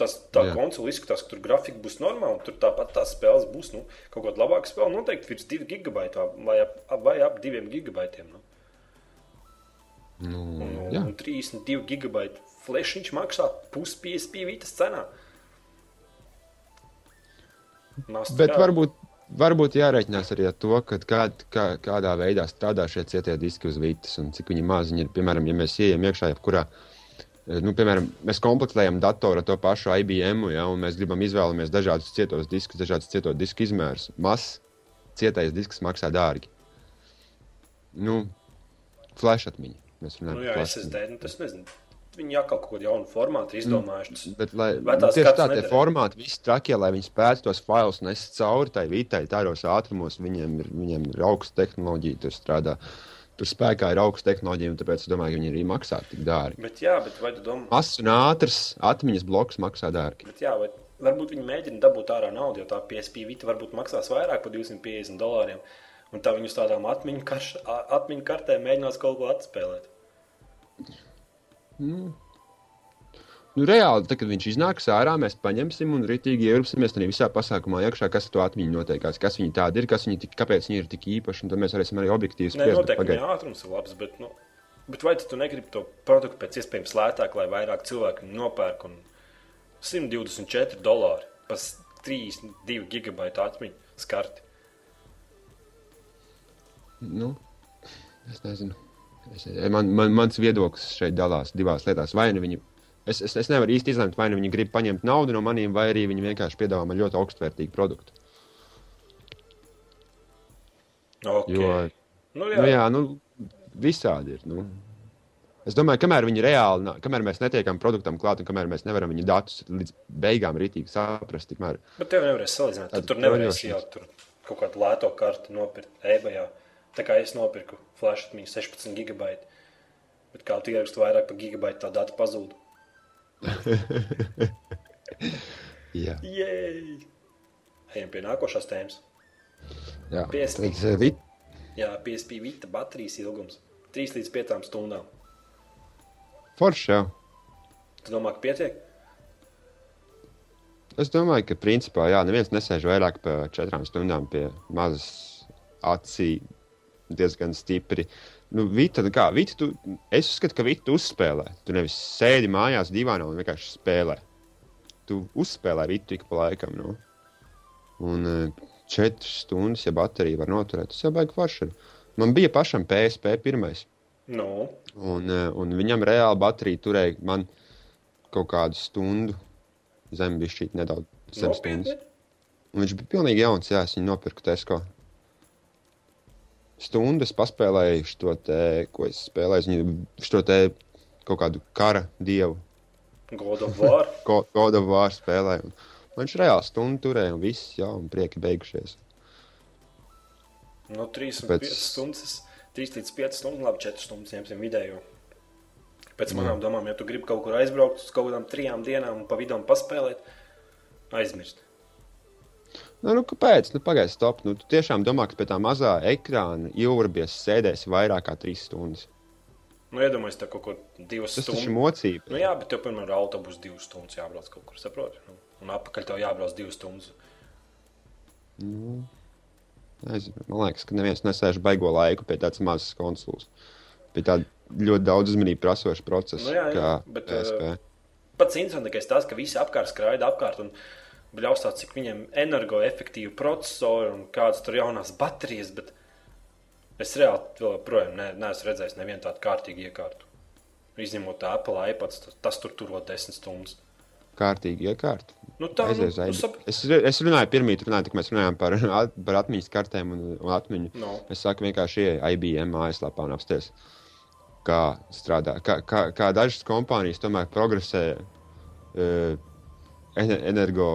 S2: tas, tā
S1: Jā.
S2: konsole izskatās, ka tur grafika būs normāla. un Tur tāpat tās spēles būs nu, kaut kāda labāka spēle. Noteikti virs 2 gigabaitā vai ap, vai ap 2 gigabaitiem. Nu.
S1: nu,
S2: Un,
S1: jā.
S2: un 32 gigabaitu flashiņš maksā pusi PSP vītas cenā. Nasta
S1: Bet
S2: kā.
S1: varbūt, varbūt jārēķinās arī ar to, kā, kā, kādā veidā strādā šie cietie diski uz vītas un cik viņi maziņi ir. Piemēram, ja mēs ieejam iekšā jebkurā. eh, Nu, piemēram, mēs komplektējam datoru ar to pašu IBM, ja, un mēs gribam izvēlamies dažādus cietos diskus, dažādus cieto disku izmērus. Mazs cietais disks maksā dārgi. Nu, flash atmiņa. Mēs runājam
S2: Nu,
S1: par
S2: jā,
S1: flash
S2: SSD. Nu, tas nezinu. Viņi jau kaut kādu jaunu formātu izdomājuši.
S1: Bet, lai, nu, tieši tā, tie
S2: nedara?
S1: formāti, visi trakie, lai viņi spētu tos failus nest cauri tai vitai, tādos ātrumos, viņiem ir, viņiem ir augsta tehnoloģija, tur strādā. Tur spēkā ir augsta tehnoloģija, un tāpēc es domāju, ka viņi arī maksā tik dārgi.
S2: bet, jā, bet vai tu domā,
S1: Mazs un ātrs atmiņas bloks maksā dārgi.
S2: bet, jā, vai, varbūt viņi mēģina dabūt ārā naudu, jo tā PSP vita varbūt maksās vairāk par 250 dolāriem. Un tā viņi uz tādām atmiņu, karš, atmiņu kartēm mēģinās kaut ko atspēlēt.
S1: Nu, reāli, tad, kad viņš iznāks ārā, mēs paņemsim un rītīgi ievilksimies arī visā pasākumā iekšā, kas to atmiņu notiekās, kas viņi tādi ir, kas viņi tik, kāpēc viņi ir tik īpaši, un tad mēs varēsim arī objektīvi spriest.
S2: noteikti
S1: pagaid-
S2: ātrums ir labs, bet, nu, bet vai tu, negribi to produktu pēc iespējams lētāk, lai vairāk cilvēku nopērk un 124 dolāri pas 3, 2 gigabaitu atmiņu skarti.
S1: Nu, es nezinu. Es, man, man, mans viedoklis šeit dalās divās lietās. Vai nu viņi, es, es, es nevaru īsti izlemt, vai nu viņi grib paņemt naudu no maniem, vai arī viņi vienkārši piedāvā man ļoti augstvērtīgu produktu.
S2: Okay.
S1: Jo,
S2: nu,
S1: jā,
S2: jā,
S1: nu, jā, nu, visādi ir. Nu. Es domāju, kamēr viņi reāli, kamēr mēs netiekam produktam klāt, un kamēr mēs nevaram viņu datus līdz beigām rītīgi saprast, tikmēr
S2: Bet tev nevarēs salīdzināt. Tu tur
S1: proļošanas.
S2: jau tur kaut kādu lēto karti nopirkt eBayā. Tā kā es nopirku flash atmiņu 16 gigabaiti. Bet kā tu ieraksti vairāk par gigabaitu, tā data pazūd.
S1: jā,
S2: Jej! Ejam pie nākošās tēmas.
S1: jā.
S2: PSP.
S1: Eh, vi-
S2: Jā, PSP Vita baterijas ilgums - 3 līdz 5 stundām.
S1: Forši jau.
S2: Tu domā, ka pietiek?
S1: Es domāju, ka principā jā, neviens nesēž vairāk par četrām stundām pie mazas acī diezgan stipri. Nu, Vita, kā, Vita, tu, es uzskatu, ka Vita uzspēlē. Tu nevis sēdi mājās divānā un vienkārši spēlē. Tu uzspēlē Vitu ik pa laikam. Nu. Un eh, četras stundas, ja baterija var noturēt, tas jau baigi forši. Man bija pašam PSP pirmais.
S2: Nu,
S1: Un, eh, un viņam reāli baterija turēja man kaut kādu stundu, zem bija šī nedaudz zem stundas. Un viņš bija pilnīgi jauns, jā, es viņu nopirku Tesko. Stundas paspēlēju šo te, ko es spēlēju, šo te kaut kādu kara dievu,
S2: God of War.
S1: God of War spēlēju. Un Viņš reāli stundu turēja, un viss, jā, un prieki beigušies.
S2: No 3
S1: Pēc-
S2: līdz 5 stundas, 3 līdz 5 stundas, labi, 4 stundas ņemsim vidējo. Pēc manām domām, ja tu gribi kaut kur aizbraukt uz kaut kādām trijām dienām un pa vidam paspēlēt, aizmirst.
S1: Nu, nu kāpēc? Nu, Pagaidzi, stop. Nu, tu tiešām domā, ka pie tā mazā ekrāna ilgurbies sēdēsi vairāk kā trīs stundas.
S2: Nu, iedomājieties, tā kaut ko divas
S1: Tas taču ir
S2: stundas.
S1: mocība.
S2: Nu, jā, bet tev, piemēram, ar autobusu divas stundas jābrauc kaut kur, saproti? Nu, un apakaļ tev jābrauc divas stundas.
S1: Nezinu, man liekas, ka neviens nesēž baigo laiku pie tādas mazas konsoles. Pie tāda ļoti daudz uzmanību prasoša procesa,
S2: Nu, jā, jā,
S1: kā
S2: bet,
S1: PSP.
S2: Pats interesantākais tas, ka visi apkārt skraida apkārt un bļaustā, cik viņiem energoefektīvi procesori un kādas tur jaunās baterijas, bet es reāli joprojām ne, neesmu redzējis nevienu tādu kārtīgu iekārtu. Izņemot tā Apple iPad, tas, tur turot desmit stundas.
S1: Kārtīgi iekārt.
S2: Nu, tā nu, nu, sap...
S1: Es, es runāju, pirmie runāju, kad mēs runājām par, par atmiņas kartēm un, un atmiņu.
S2: No.
S1: Es saku, vienkārši ienāku IBM mājaslapā un apsties, kā strādā, kā, kā, kā dažas kompānijas tomēr progresē uh, energo,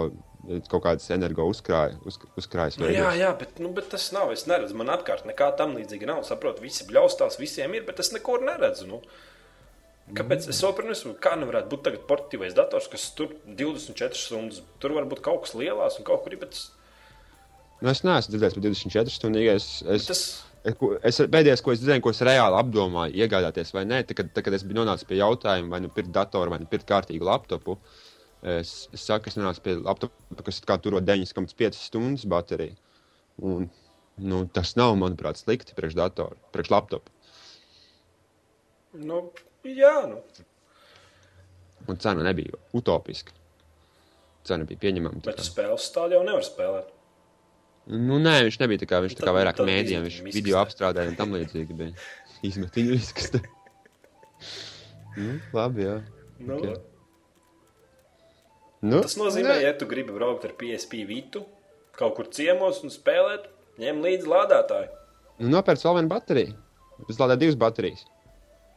S1: kaut kādas energo uzkrāja, uz, uzkrājas.
S2: Nu, jā, jā, bet, nu, bet tas nav. Es neredzu, man apkārt nekā tam līdzīga nav. Saprotu, visi bļaustās, visiem ir, bet es neko neredzu. Nu. Kāpēc? Es saprotu, kā nevarētu būt tagad portatīvais dators, kas tur 24 stundas. Tur var būt kaut kas lielās un kaut kur. Bet
S1: Nu, es neesmu dzirdējis par 24 stundīgais. Es,
S2: tas,
S1: Es, es pēdējais, ko es dzirdēju, ko es reāli apdomāju, iegādāties vai nē, tad, kad, tad, kad es biju nonācis pie jautājuma, vai nu pirkt datoru, vai nu pirkt kārtīgu laptopu, es, es saku, es nonācu pie laptopa, kas kā turo 9,5 stundas bateriju. Un, nu, tas nav, manuprāt, slikti priekš datoru, priekš laptopu.
S2: nu, jā, nu.
S1: Un cena nebija utopiska. Cena bija pieņemama.
S2: Bet spēles tādu jau nevar spēlēt.
S1: Nu, nē, viņš nebija tā kā, viņš tā kā vairāk mēdījiem, viņš
S2: viņu
S1: video apstrādāja un tam līdzīgi bija. Izmet viņu izkastē. nu, labi, jā.
S2: Nu,
S1: Ok. Nu,
S2: Tas nozīmē, ja tu gribi braukt ar PSP vitu kaut kur ciemos un spēlēt, ņem līdzi lādētāju.
S1: Nu, nopērc vēl vienu bateriju. Uzlādē divas baterijas.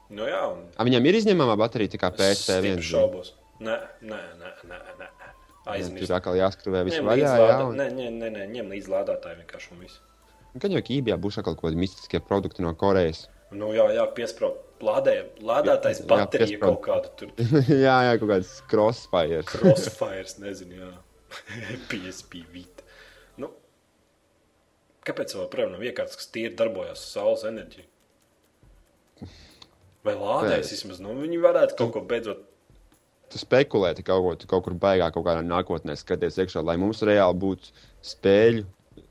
S2: Nu, jā, un
S1: A, viņam ir izņemamā baterija, kā
S2: es
S1: PSP
S2: stipri
S1: 1.
S2: šaubos. Nē, nē, nē, nē, nē.
S1: Tur
S2: Aizmirst.
S1: atkal jāskrūvē visu vaļā. Jā, un...
S2: Nē, nē, nē, nē, ņem līdzi lādētāju vienkārši un viss.
S1: Gan jau Kībijā būs kaut kādi mistiskie produkti no Korejas.
S2: Nu, jā, jā, piesprāst. Lādē, lādētājs
S1: piesprāst.
S2: kaut kāda tur.
S1: jā, jā, kaut kāds crossfire.
S2: Crossfires, nezinu, jā. PSP vita. Nu, kāpēc vēl projām nav iekārtas, kas tīri darbojas ar saules enerģiju? Vai lādēs vismaz? Nu, viņi varētu kaut ko beidzot.
S1: Tu spekulē te kaut ko, tu kaut kur baigā, kaut kādā nākotnē skaties iekšā, lai mums reāli būtu spēļu,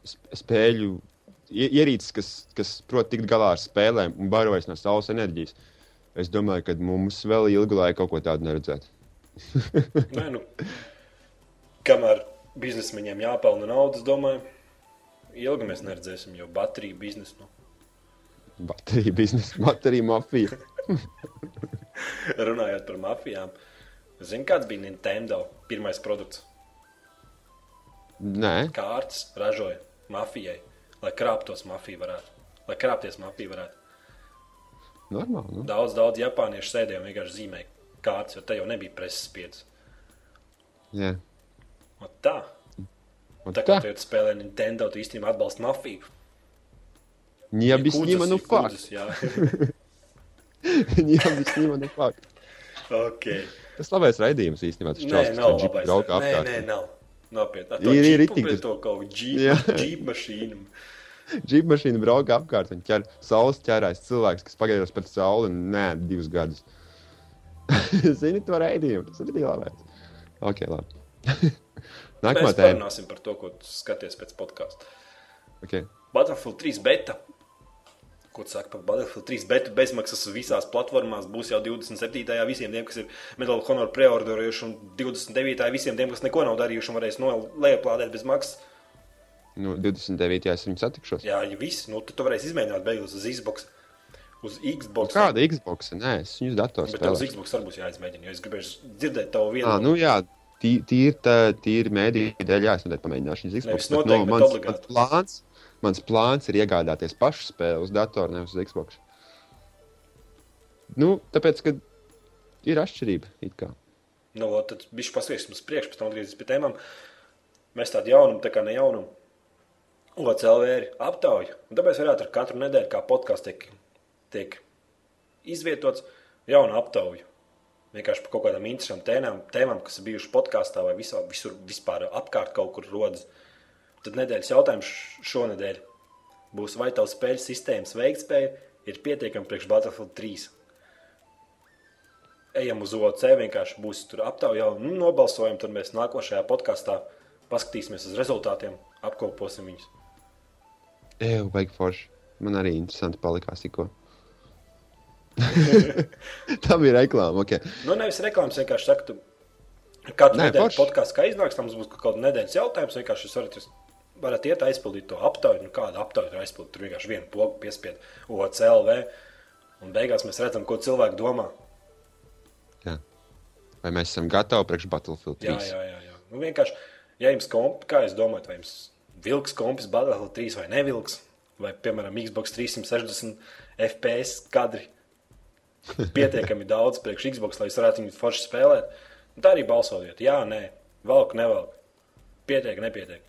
S1: sp- spēļu ierīces, kas, kas prot tikt galā ar spēlēm un barojas no saules enerģijas. Es domāju, ka mums vēl ilgu laiku kaut ko tādu neredzēt.
S2: Nē, nu, kamēr biznesmeņiem jāpelna naudas, domāju. Ilgi mēs neredzēsim, jo bateriju biznesu. Nu.
S1: Baterija biznesa, baterija mafija.
S2: Runājot par mafijām, zini, kāds bija Nintendo pirmais produkts?
S1: Nē,
S2: Kārtas ražoja mafijai, lai krāptos mafija varētu. Lai krāpties mafija varētu.
S1: normāli. Nu.
S2: Daudz, daudz japāniešu sēdēja un vienkārši zīmēja kārtas, jo te jau nebija preses spiedz.
S1: Jā.
S2: Un tā.
S1: Un
S2: Tā kā tu jau spēlē Nintendo, tu īstenībā atbalsti mafiju.
S1: Не объяснимо, ну факт.
S2: Kudzes, jā.
S1: Не объяснимо, ну факт.
S2: okay.
S1: Tas labais raidījums īstenībā. Tas
S2: Nē,
S1: čels,
S2: nav
S1: kas džipu
S2: labais.
S1: brauka
S2: Nē,
S1: apkārt.
S2: nē, nav. Nopietni.
S1: Ir- ir
S2: pret
S1: tas-
S2: to kaut kādu
S1: Jā.
S2: džīpu mašīnu.
S1: Džipu mašīna brauka apkārt un ķer saules ķērājs cilvēks, kas pagaidās pēc sauli nē, divus gadus. Zini, to raidījumu. Tas ir labais. Ok, labi. Nākamā tēma.
S2: parunāsim par to, ko skaties pēc podkāstu.
S1: Okay.
S2: Battlefield 3 beta. Ko tu saki par Battlefield 3 beta bezmaksas visās platformās? Būs jau 27. visiem tiem, kas ir Medal of Honor preorderējuši, un 29. visiem tiem, kas neko nav darījuši, varēs nolejuplādēt bez maksas.
S1: Nu, 29. es viņu satikšos.
S2: Jā, ja viss, nu tad tu varēsi izmēģināt beigās uz Xbox. Uz Xbox.
S1: Kāda Xbox? Nē, es viņu uz datora
S2: Bet uz. Xbox arī būs jāizmēģina, jo es gribēju dzirdēt tavu vienu.
S1: Ah, nu jā, tī- tīri tā- tīri mēdīju dēļ, jā, es noteikti pamēģināšu viņas Xbox.
S2: Nevis
S1: bet,
S2: noteikti, bet
S1: mans, mans, plāns, mans plāns ir iegādāties pašu spēli uz datora, nevis uz Xbox. Nu, tāpēc, ka ir atšķirība.
S2: Nu, ot, tad viņš pasviesim uz priekšu, pēc tam atgriezīsimies pie tēmām. Mēs tādu jaunumu, tā kā ne jaunumu. OCLV ir aptauja. Un tāpēc varētu ar katru nedēļu, kā podkāsts tiek, tiek izvietots, jaunu aptauju. Vienkārši par kaut kādām interesantām tēmām, tēmām kas ir bijušas podkāstā vai visā, visur vispār apkārt kaut kur rodas. Tad nedēļas jautājums šonadēļ būs, vai tavs spēļu sistēmas veiktspēja ir pietiekama priekš Battlefield 3 ejam uz OC, vienkārši būs tur aptaujā nu, nobalsojam. Tad mēs nākošajā podkāstā paskatīsimies uz rezultātiem, apkoposim viņus.
S1: Eju, vajag forši. Man arī interesanti palikās tikko. Tā bija reklāma. Okay.
S2: Nu, nevis reklāmas, vienkārši saka, tu katru
S1: Nē,
S2: nedēļu
S1: forši.
S2: podkāstā, kā iznāks, tam būs kaut kāda nedēļas jautājums. Vienkārši jūs varat, varat iet aizpildīt to aptauju. Nu, kāda aptauja tur aizpildīt? Tur vienkārši vienu pogu piespied OCLV. Un beigās mēs redzam, ko cilvēki domā.
S1: Jā. Vai mēs esam gatavi priekš Battlefield 3?
S2: Jā, jā, jā. jā. Nu, vienkārši, ja jums komp, kā jūs domājat, vai jums vilks kompis Battlefield 3 vai nevilks, vai, piemēram, Xbox 360 FPS kadri pietiekami daudz priekš Xbox, lai jūs varētu viņu forši spēlēt. Un tā arī balsojiet. Jā, nē, velk, nevelk. Pietiek, nepietiek.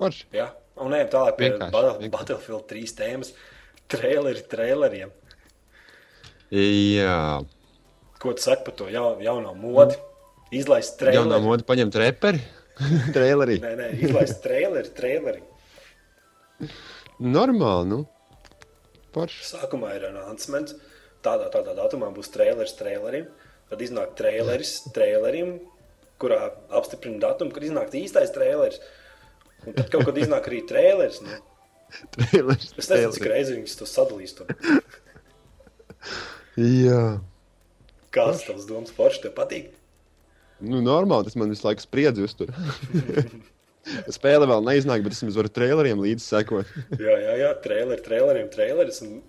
S1: Forši.
S2: Jā, un ejam tālāk pie
S1: Vienkārši,
S2: Battle,
S1: vienkārši.
S2: Battlefield 3 tēmas. Traileri, traileriem.
S1: Jā.
S2: Ko tu saki par to ja, jauno modi? Izlaist
S1: Jaunā
S2: traileri.
S1: moda paņemt reperi. Trailerī.
S2: Nē, nē, izlaist traileri, traileri.
S1: Normāli, nu. Forši.
S2: Sākumā ir announcements. Tādā, tādā datumā būs traileris trailerim. Tad iznāk traileris trailerim, kurā apstiprina datumu, kad iznāk īstais traileris. Un tad kaut kad iznāk arī traileris. Nu.
S1: Trailers.
S2: Es nezinu, cik reizes viņas to sadalīs.
S1: Jā.
S2: Kāds tavs domas forši tev patīk?
S1: Nu, normāli, tas man visu laiku spriedzi uztur. Spēle vēl neiznāk, bet es vismaz varu traileriem līdzi sekot.
S2: Jā, jā, jā traileri, traileriem, traileris. Un...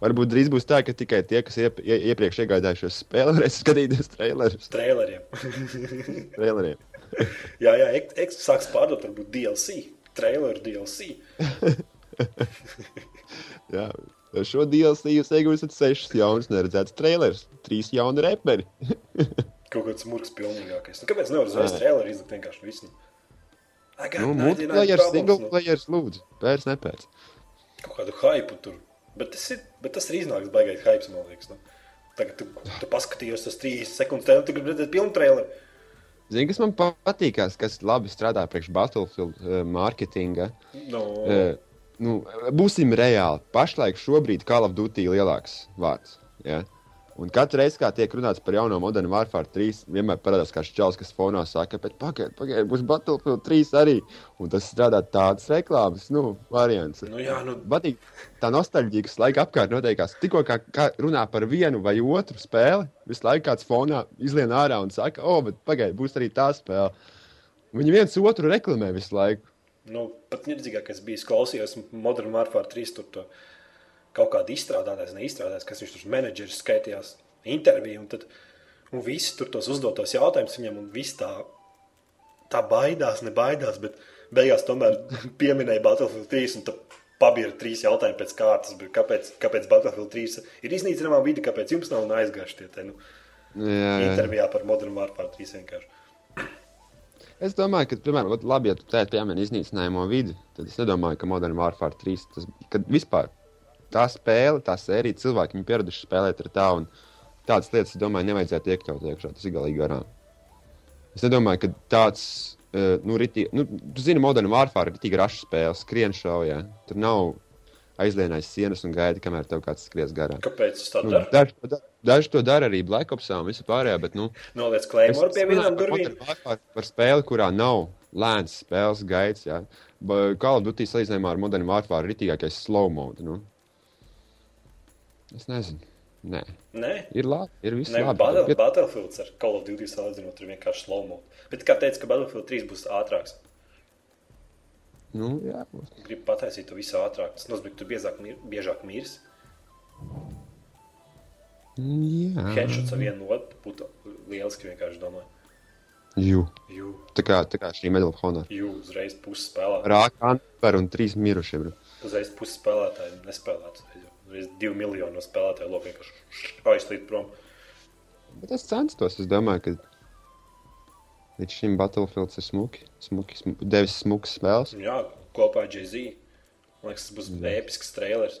S1: Varbūt drīz būs tā, ka tikai tie, kas iep, ie, iepriekš iegādājušies spēli, varēs skatīties trailerus.
S2: Traileriem.
S1: Traileriem.
S2: jā, jā, eks sāks pārdot varbūt DLC. Traileru DLC.
S1: Jā. Ar Šo DLC jūs iegūsiet sešas jaunas neredzētas trailerus, trīs jauni reperi.
S2: Kaut kāds murgs pilnīgākais. Nu, kāpēc nevar uzreiz traileru izlikt vienkārši visu?
S1: Nu,
S2: 99
S1: multiplayer, single
S2: nu.
S1: player, lūdzu, pēc nepēc.
S2: kaut kādu hypu tur. Bet tas, ir, bet tas ir iznāks baigais hype, man liekas. Nu. Tagad tu, tu paskatījos tas 30 sekundes, tev tu gribi redzēt pilnu traileru.
S1: Zini, kas man patīkās, kas labi strādā priekš Battlefield uh, mārketinga?
S2: No,
S1: Uh, nu, būsim reāli. Pašlaik šobrīd Call of Duty lielāks vārds. Ja? Un katru reizi, kad tiek runāts par jauno modernu Warfare 3, vienmēr parādās kāds čels, kas fonā saka, bet pagaidiet, pagaidiet, būs Battlefield 3 arī. Un tas strādā tādas reklāmas, nu, variants.
S2: Nu, jā, nu,
S1: Patīk tā nostalģija, kas laika apkārt notiekās. Tikko kā, kā runā par vienu vai otru spēli, visu laiku kāds fonā izlien ārā un saka, o, bet pagaidiet, būs arī tā spēle. Viņi viens otru reklamē visu laiku.
S2: nu, pat nirdzīgākais bija, klausījos Modern Warfare 3. Tur to kaut kādu izstrādātājs, neizstrādātājs, kas viņš tur menedžeris skaitījās interviju. Un, tad, un visi tur tos uzdotos jautājumus viņam, un viss tā, tā baidās, nebaidās. Bet beigās tomēr pieminēja Battlefield 3. Un pabīra trīs jautājumi pēc kārtas. Kāpēc, kāpēc Battlefield 3 ir iznīcināmā vide, kāpēc jums nav aizgājuši tie te, nu,
S1: Jā, jā.
S2: intervijā par Modern Warfare 3 vienkārši?
S1: Es domāju, ka, piemēram, labi, ja tu teici, piemēram, iznīcinājumu vidi, tad es nedomāju, ka Modern Warfare 3 tas kad vispār tā spēle, tā sērija, cilvēki viņi pieraduši spēlēt ar tā, un tādas lietas, domāju, nevajadzētu iekļaut iekšā. Tas ir galīgi garām. Es nedomāju, ka tāds, uh, nu, ritī, nu, zini, Modern Warfare ir tik rašs spēle, skrien šaujā. Tur nav aizlienais sienas un gaida, kamēr tev kāds skries garām.
S2: Kāpēc tas tā
S1: Nu,
S2: dara?
S1: daži, to da- daži to dara arī Black Opsā un visu pārējo, bet, nu,
S2: Noliec klējumu pie vienām
S1: par
S2: durvīm.
S1: Warfare, par spēli, kurā nav lēns spēles gaids. Jā. Call of Duty salīdzinājumā ar Modern Warfare ir ritīgākais slow mode. Nu. Es nezinu. Nē,
S2: Nē,
S1: ir labi. Ir viss
S2: Ne,
S1: labi.
S2: Battle,
S1: Bet-
S2: Battlefield ar Call of Duty salīdzinot, ir vienkārši slow mo. Bet kā teica, ka Battlefield 3 būs ātrāks.
S1: Nu, jā,
S2: Gribu pataisīt to visu ātrāk. Tas nozīmē, ka tu biežāk, mir, biežāk mirs.
S1: jā.
S2: Headshots ar vienu otru būtu lieliski vienkārši domāju.
S1: Jū.
S2: Jū,
S1: Tā kā, tā kā šī Medal of Honor.
S2: jū uzreiz pusi spēlētāji.
S1: Rākā par un trīs mirušie.
S2: Uzreiz pusi spēlētāji nespēlētu. Divi miljoni no spēlētāju loku vienkārši aizlīt prom.
S1: Bet es censtos. Es domāju, ka līdz šim Battlefields ir smuki. smuki smu, devis smukas spēles.
S2: Jā, kopā ar Jay-Z. Man liekas, tas būs episks trailers.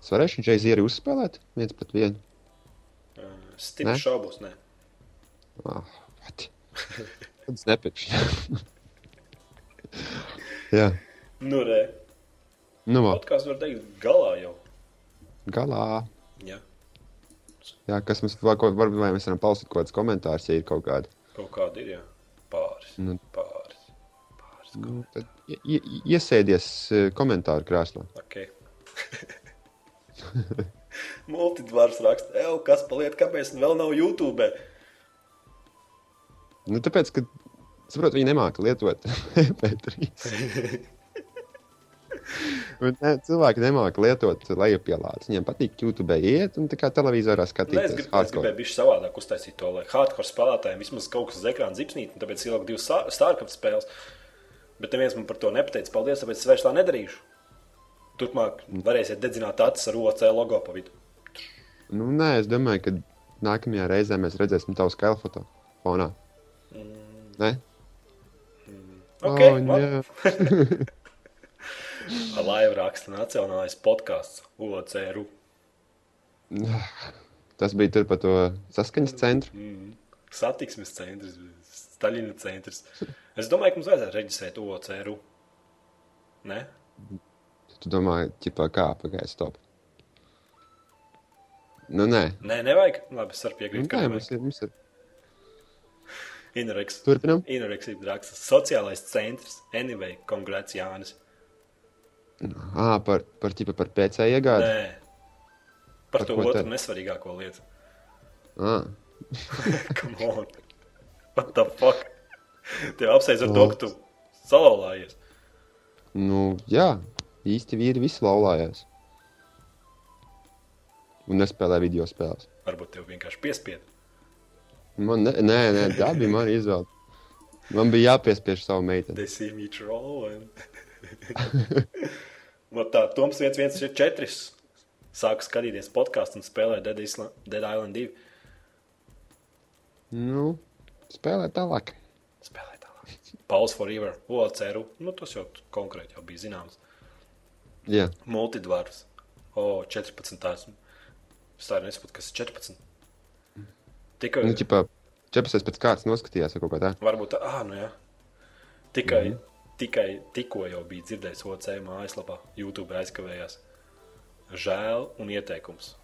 S1: Es varēšu Jay-Z arī uzspēlēt viens pret vienu.
S2: Uh, Stiprs
S1: Ne?
S2: šaubos, nē.
S1: Ah, pati. Tad es nepirkšu. Jā,
S2: Nu, re.
S1: nu,
S2: Podkāsts var teikt galā jau.
S1: Galā.
S2: Jā,
S1: Jā, kas mums varbūt vai mēs varam palasīt kaut kādus komentārus, ja ir kaut kādi.
S2: kaut kāda ir, jā. Pāris.
S1: Nu.
S2: Pāris. Pāris.
S1: Nu, tad ie- ie- iesēdies eh, komentāru krēslā.
S2: Ok. Multidvārs raksta, ej, kas paliek, kāpēc vēl nav YouTube?
S1: Nu, tāpēc, ka, saprotu, viņi nemāca lietot MP3. Ne, cilvēki nemāca lietot lejupielādes. Viņiem patīk YouTube iet un tā kā televizorā
S2: es,
S1: skatīties.
S2: grib, es gribēju bišķi savādāk uztaisīt to, lai hardcore spēlētājiem vismaz kaut kas uz ekrāna zipsnīt, un tāpēc ieliku divas Starcraft spēles. Bet neviens man par to nepateica. Paldies, tāpēc es vairs tā nedarīšu. Turpmāk varēsiet dedzināt acis ar OC logo pa vidu.
S1: Nu, nē, es domāju, ka nākamajā reizē mēs redzēsim tavu skaļu foto fonā. Nē,
S2: Okay,
S1: Oh.
S2: Laiva raksta nacionālais podkāsts OCRU.
S1: Tas bija tur pa to saskaņas centru.
S2: Satiksmes centrs, Staļina centrs. Es domāju, ka mums vajadzētu reģistrēt OCRU. Ne?
S1: Tu domā, ķipā kā pagājis stop. Nu, nē.
S2: Nē, nevajag. Labi, es varu
S1: Nu,
S2: piekrist,
S1: nē, mums ir, mums ir.
S2: Inoreks.
S1: Turpinam.
S2: Inoreks ir raksts. Sociālais centrs. Anyway, kongrats Jānis.
S1: Ā, par, par, ķipa, par PC iegādi.
S2: Nē. Par,
S1: Par
S2: to otru
S1: tad?
S2: nesvarīgāko lietu.
S1: Ā,
S2: Come on. What the fuck? Tev apsveic ar to, ka tu salauzājies.
S1: nu, jā, īsti vīri visi laulājās. Un nespēlē video spēles.
S2: Varbūt tev vienkārši piespied.
S1: Man, ne, nē, nē, tā bija mana izvēle. Man bija jāpiespiež savu meiteni.
S2: They see me trolling. no tā, Toms 114 sāka skatīties podkāstu un spēlē Dead, Isla Dead Island 2.
S1: Nu, spēlē tālāk.
S2: Spēlē tālāk. Pause forever. OCRU. Nu, tas jau konkrēti jau bija zināms.
S1: Jā,
S2: Multidvars. O, 14. esmu. Es tā nesaprotu, kas ir 14. Tikai,
S1: nu, ķipā, 14 pēc kārtas noskatījās vai kaut kā tā.
S2: varbūt, ah, nu jā. Tikai, mm -hmm. Tikai tikko jau bija dzirdējis OC mājaslapā, YouTube aizkavējās. Žēl un ieteikums.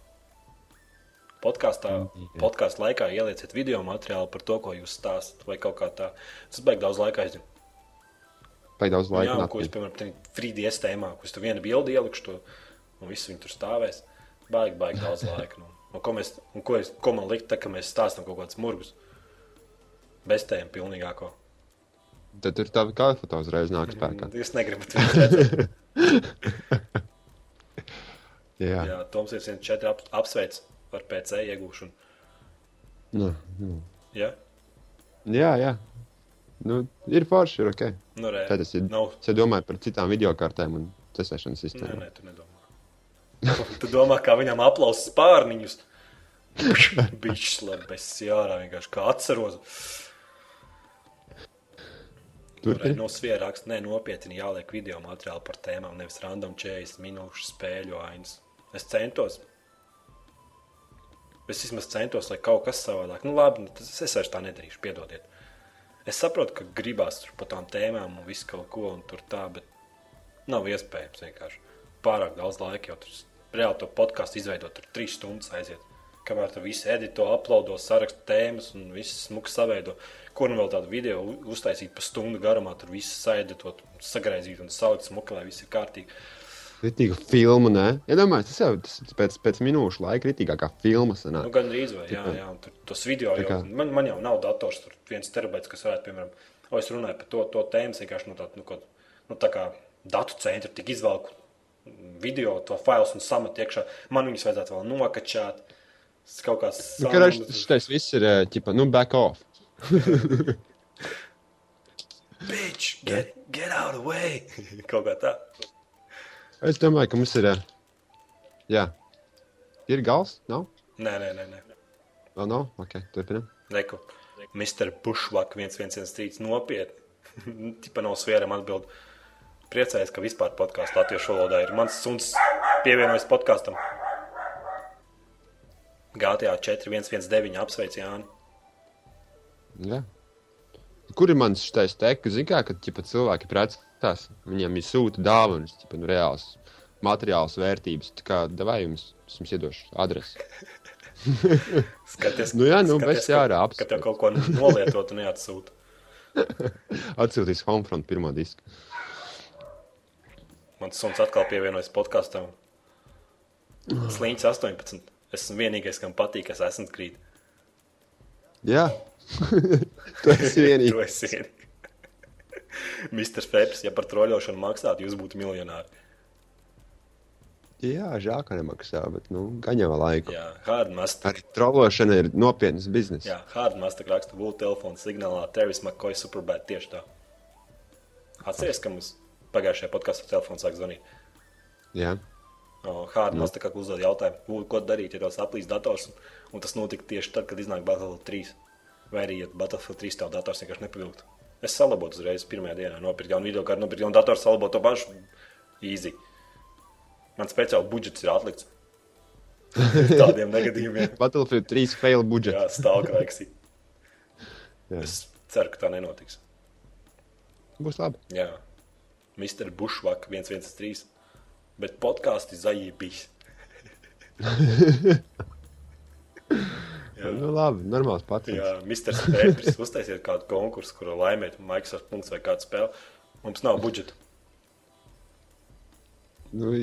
S2: podkāstā, podkāstu laikā ielieciet video materiālu par to, ko jūs stāstāt, vai kaut kā tā. Tas beigas daudz laika aizņem.
S1: Pēc daudz laika.
S2: Jā, ko es, piemēram, tādā 3D tēmā, kur es tur vienu bildi ielikšu, to, un viss viņi tur stāvēs. Baigi, baigi daudz laika. Nu. Un ko, mēs, un ko, es, ko man likt, tā, ka mēs stāstām kaut kādus murgus? Bez tēm pilnīgāko.
S1: Tad tur tā kā foto uzreiz nāk spēkā.
S2: Jūs negribat viņu redzēt.
S1: Jā,
S2: Jā, Toms ir 104 ap, apsveic par PC iegūšanu.
S1: nu, nu.
S2: Ja?
S1: jā. jā. Nu, ir forši, ir ok.
S2: Nu, re,
S1: Tad es,
S2: nav.
S1: es domāju par citām video kartēm un cesēšanas
S2: Nē,
S1: sistēmām.
S2: nē, tu nedomā. tu domā, kā viņam aplaus spārniņus. Bišķis, labi, bez jārā, vienkārši kā atceros. Tur
S1: Turpini.
S2: no sviera raksta, nē, nopietni jāliek video materiāli par tēmām, nevis random 40 minūšu spēļu ainas. Es centos. Es vismaz centos, lai kaut kas savādāk. Nu, labi, nu, tas es vairs tā nedarīšu, piedodiet. Es saprotu, ka gribās tur par tām tēmām un visu kaut ko un tur tā, bet nav iespējams vienkārši. Pārāk daudz laika jau tur reāli to podkāstu izveidot, tur trīs stundas aiziet. Kamēr tur viss edito, uploado, saraksta tēmas un viss smuks saveido. Kur nu vēl tādu video uztaisīt pa stundu garumā, tur viss saeditot, sagraizīt un salikt smuki, lai viss ir kārtīgi.
S1: Kritīga filma, nē. Iedomājieties, tas jau tas pēc, pēc minūšu laika kritīgākā filma sanāk.
S2: Nu, gan drīz vai, jā, jā, tur tos video
S1: Tā
S2: jau, man, man jau nav dators, tur viens terabaits, kas varētu, piemēram, o, es runāju par to, to tēmu, vienkārši no tāda, nu, kaut, nu, tā kā datu centra tik izvelku video, to failus un samet iekšā. Man viņus vajadzētu vēl nokačāt. Tas kaut kāds
S1: Nu, Karš, šitais viss ir, eh, ķipa, nu, back off.
S2: Bitch, get, get out of the way. kaut kā tā.
S1: Es domāju, ka mums ir, eh, jā, ir gals, nav?
S2: Nē, nē, nē, nē.
S1: Vēl nav? Ok, turpinam.
S2: Reku. Mr. Bushwalk 1113 nopietni. Tipa no svēriem atbild. Priecājos, ka vispār podkāsts latviešu valodā ir. Mans suns pievienojas podkāstam. GTA 4119 apsveic Jāni.
S1: Jā. Kur ir mans šitais teks? Zini, kā, kad ķipa, cilvēki precās, viņiem ir sūta dāvanas, ķipa, nu, reāls materiāls vērtības. Tā kā devai jums, es jums iedošu adresi.
S2: Skaties,
S1: Nu jā, nu,
S2: skaties,
S1: jārā
S2: ka-. Ka tev kaut ko nolietot un neatsūta.
S1: Atsūtīs Homefront pirmo disku.
S2: Mans suns atkal pievienojas podkāstam. Sliņķis 18. Esmu vienīgais, kam patīk, kas esmu krīt.
S1: Jā, tu esi vienīgais.
S2: Tu esi vienīgais. Mr. Feps, ja par troļošanu maksātu, jūs būtu miljonāri.
S1: Jā, žēl, ka nemaksā, bet, nu, jau laiku.
S2: Jā, Hardmaster.
S1: Arī trološana ir nopietnas biznesa.
S2: Jā, Hardmaster raksta būtu telefona signālā Tevis McCoy Superbad tieši tā. Atceries, ka mums pagājušajā podkāstā telefons sāk zvanīt.
S1: Jā.
S2: No, Hardmaster kā uzdod jautājumu, ko- darīt, ja tos aplīs dators, un, un tas notika tieši tad, kad iznāk Battlefield 3. Vai arī, ja Battlefield 3 tev dators vienkārši nepilgtu. Es salabotu uzreiz pirmajā dienā, nopirku jaunu video kārtu, nopirku jaunu datoru, salabotu to pašu. Easy. Man speciāli budžets ir atlikts. Tādiem negadījumiem.
S1: Battlefield 3 fail budžets. Jā.
S2: Es ceru, ka tā nenotiks.
S1: Būs labi.
S2: Jā, Mr. Bushwalk 113. Bet podkāstu zaļības.
S1: Jā. Nu, labi, normāls pats.
S2: Jā, Mr. Spēks uztaisiet kādu konkursu, kuru laimēt Microsoft punkts vai kādu spēli. Mums nav budžeta.
S1: Nu,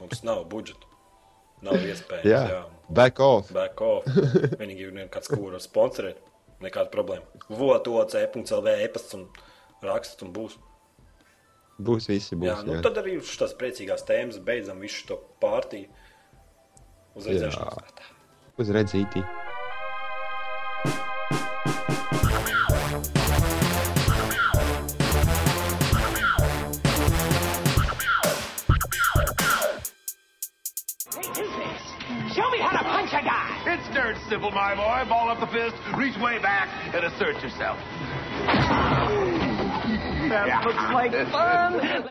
S2: Mums nav budžeta. Nav iespējams.
S1: jā.
S2: Jā,
S1: back off.
S2: back off. Vienīgi ir kāds, kuru sponsorēt. Nekāda problēma. VOTOC.CLV e-pasts un raksts un būs.
S1: Būs visi. Būs,
S2: Jā, nu, tad arī uz šīs priecīgās tēmas beidzam visu šo pārtīju. Uz redzēšanos.
S1: Uz redzītī.
S4: Show me how to punch a guy.
S5: It's dirt simple, my boy. Ball up the fist, reach way back, and assert yourself.
S4: That looks like fun.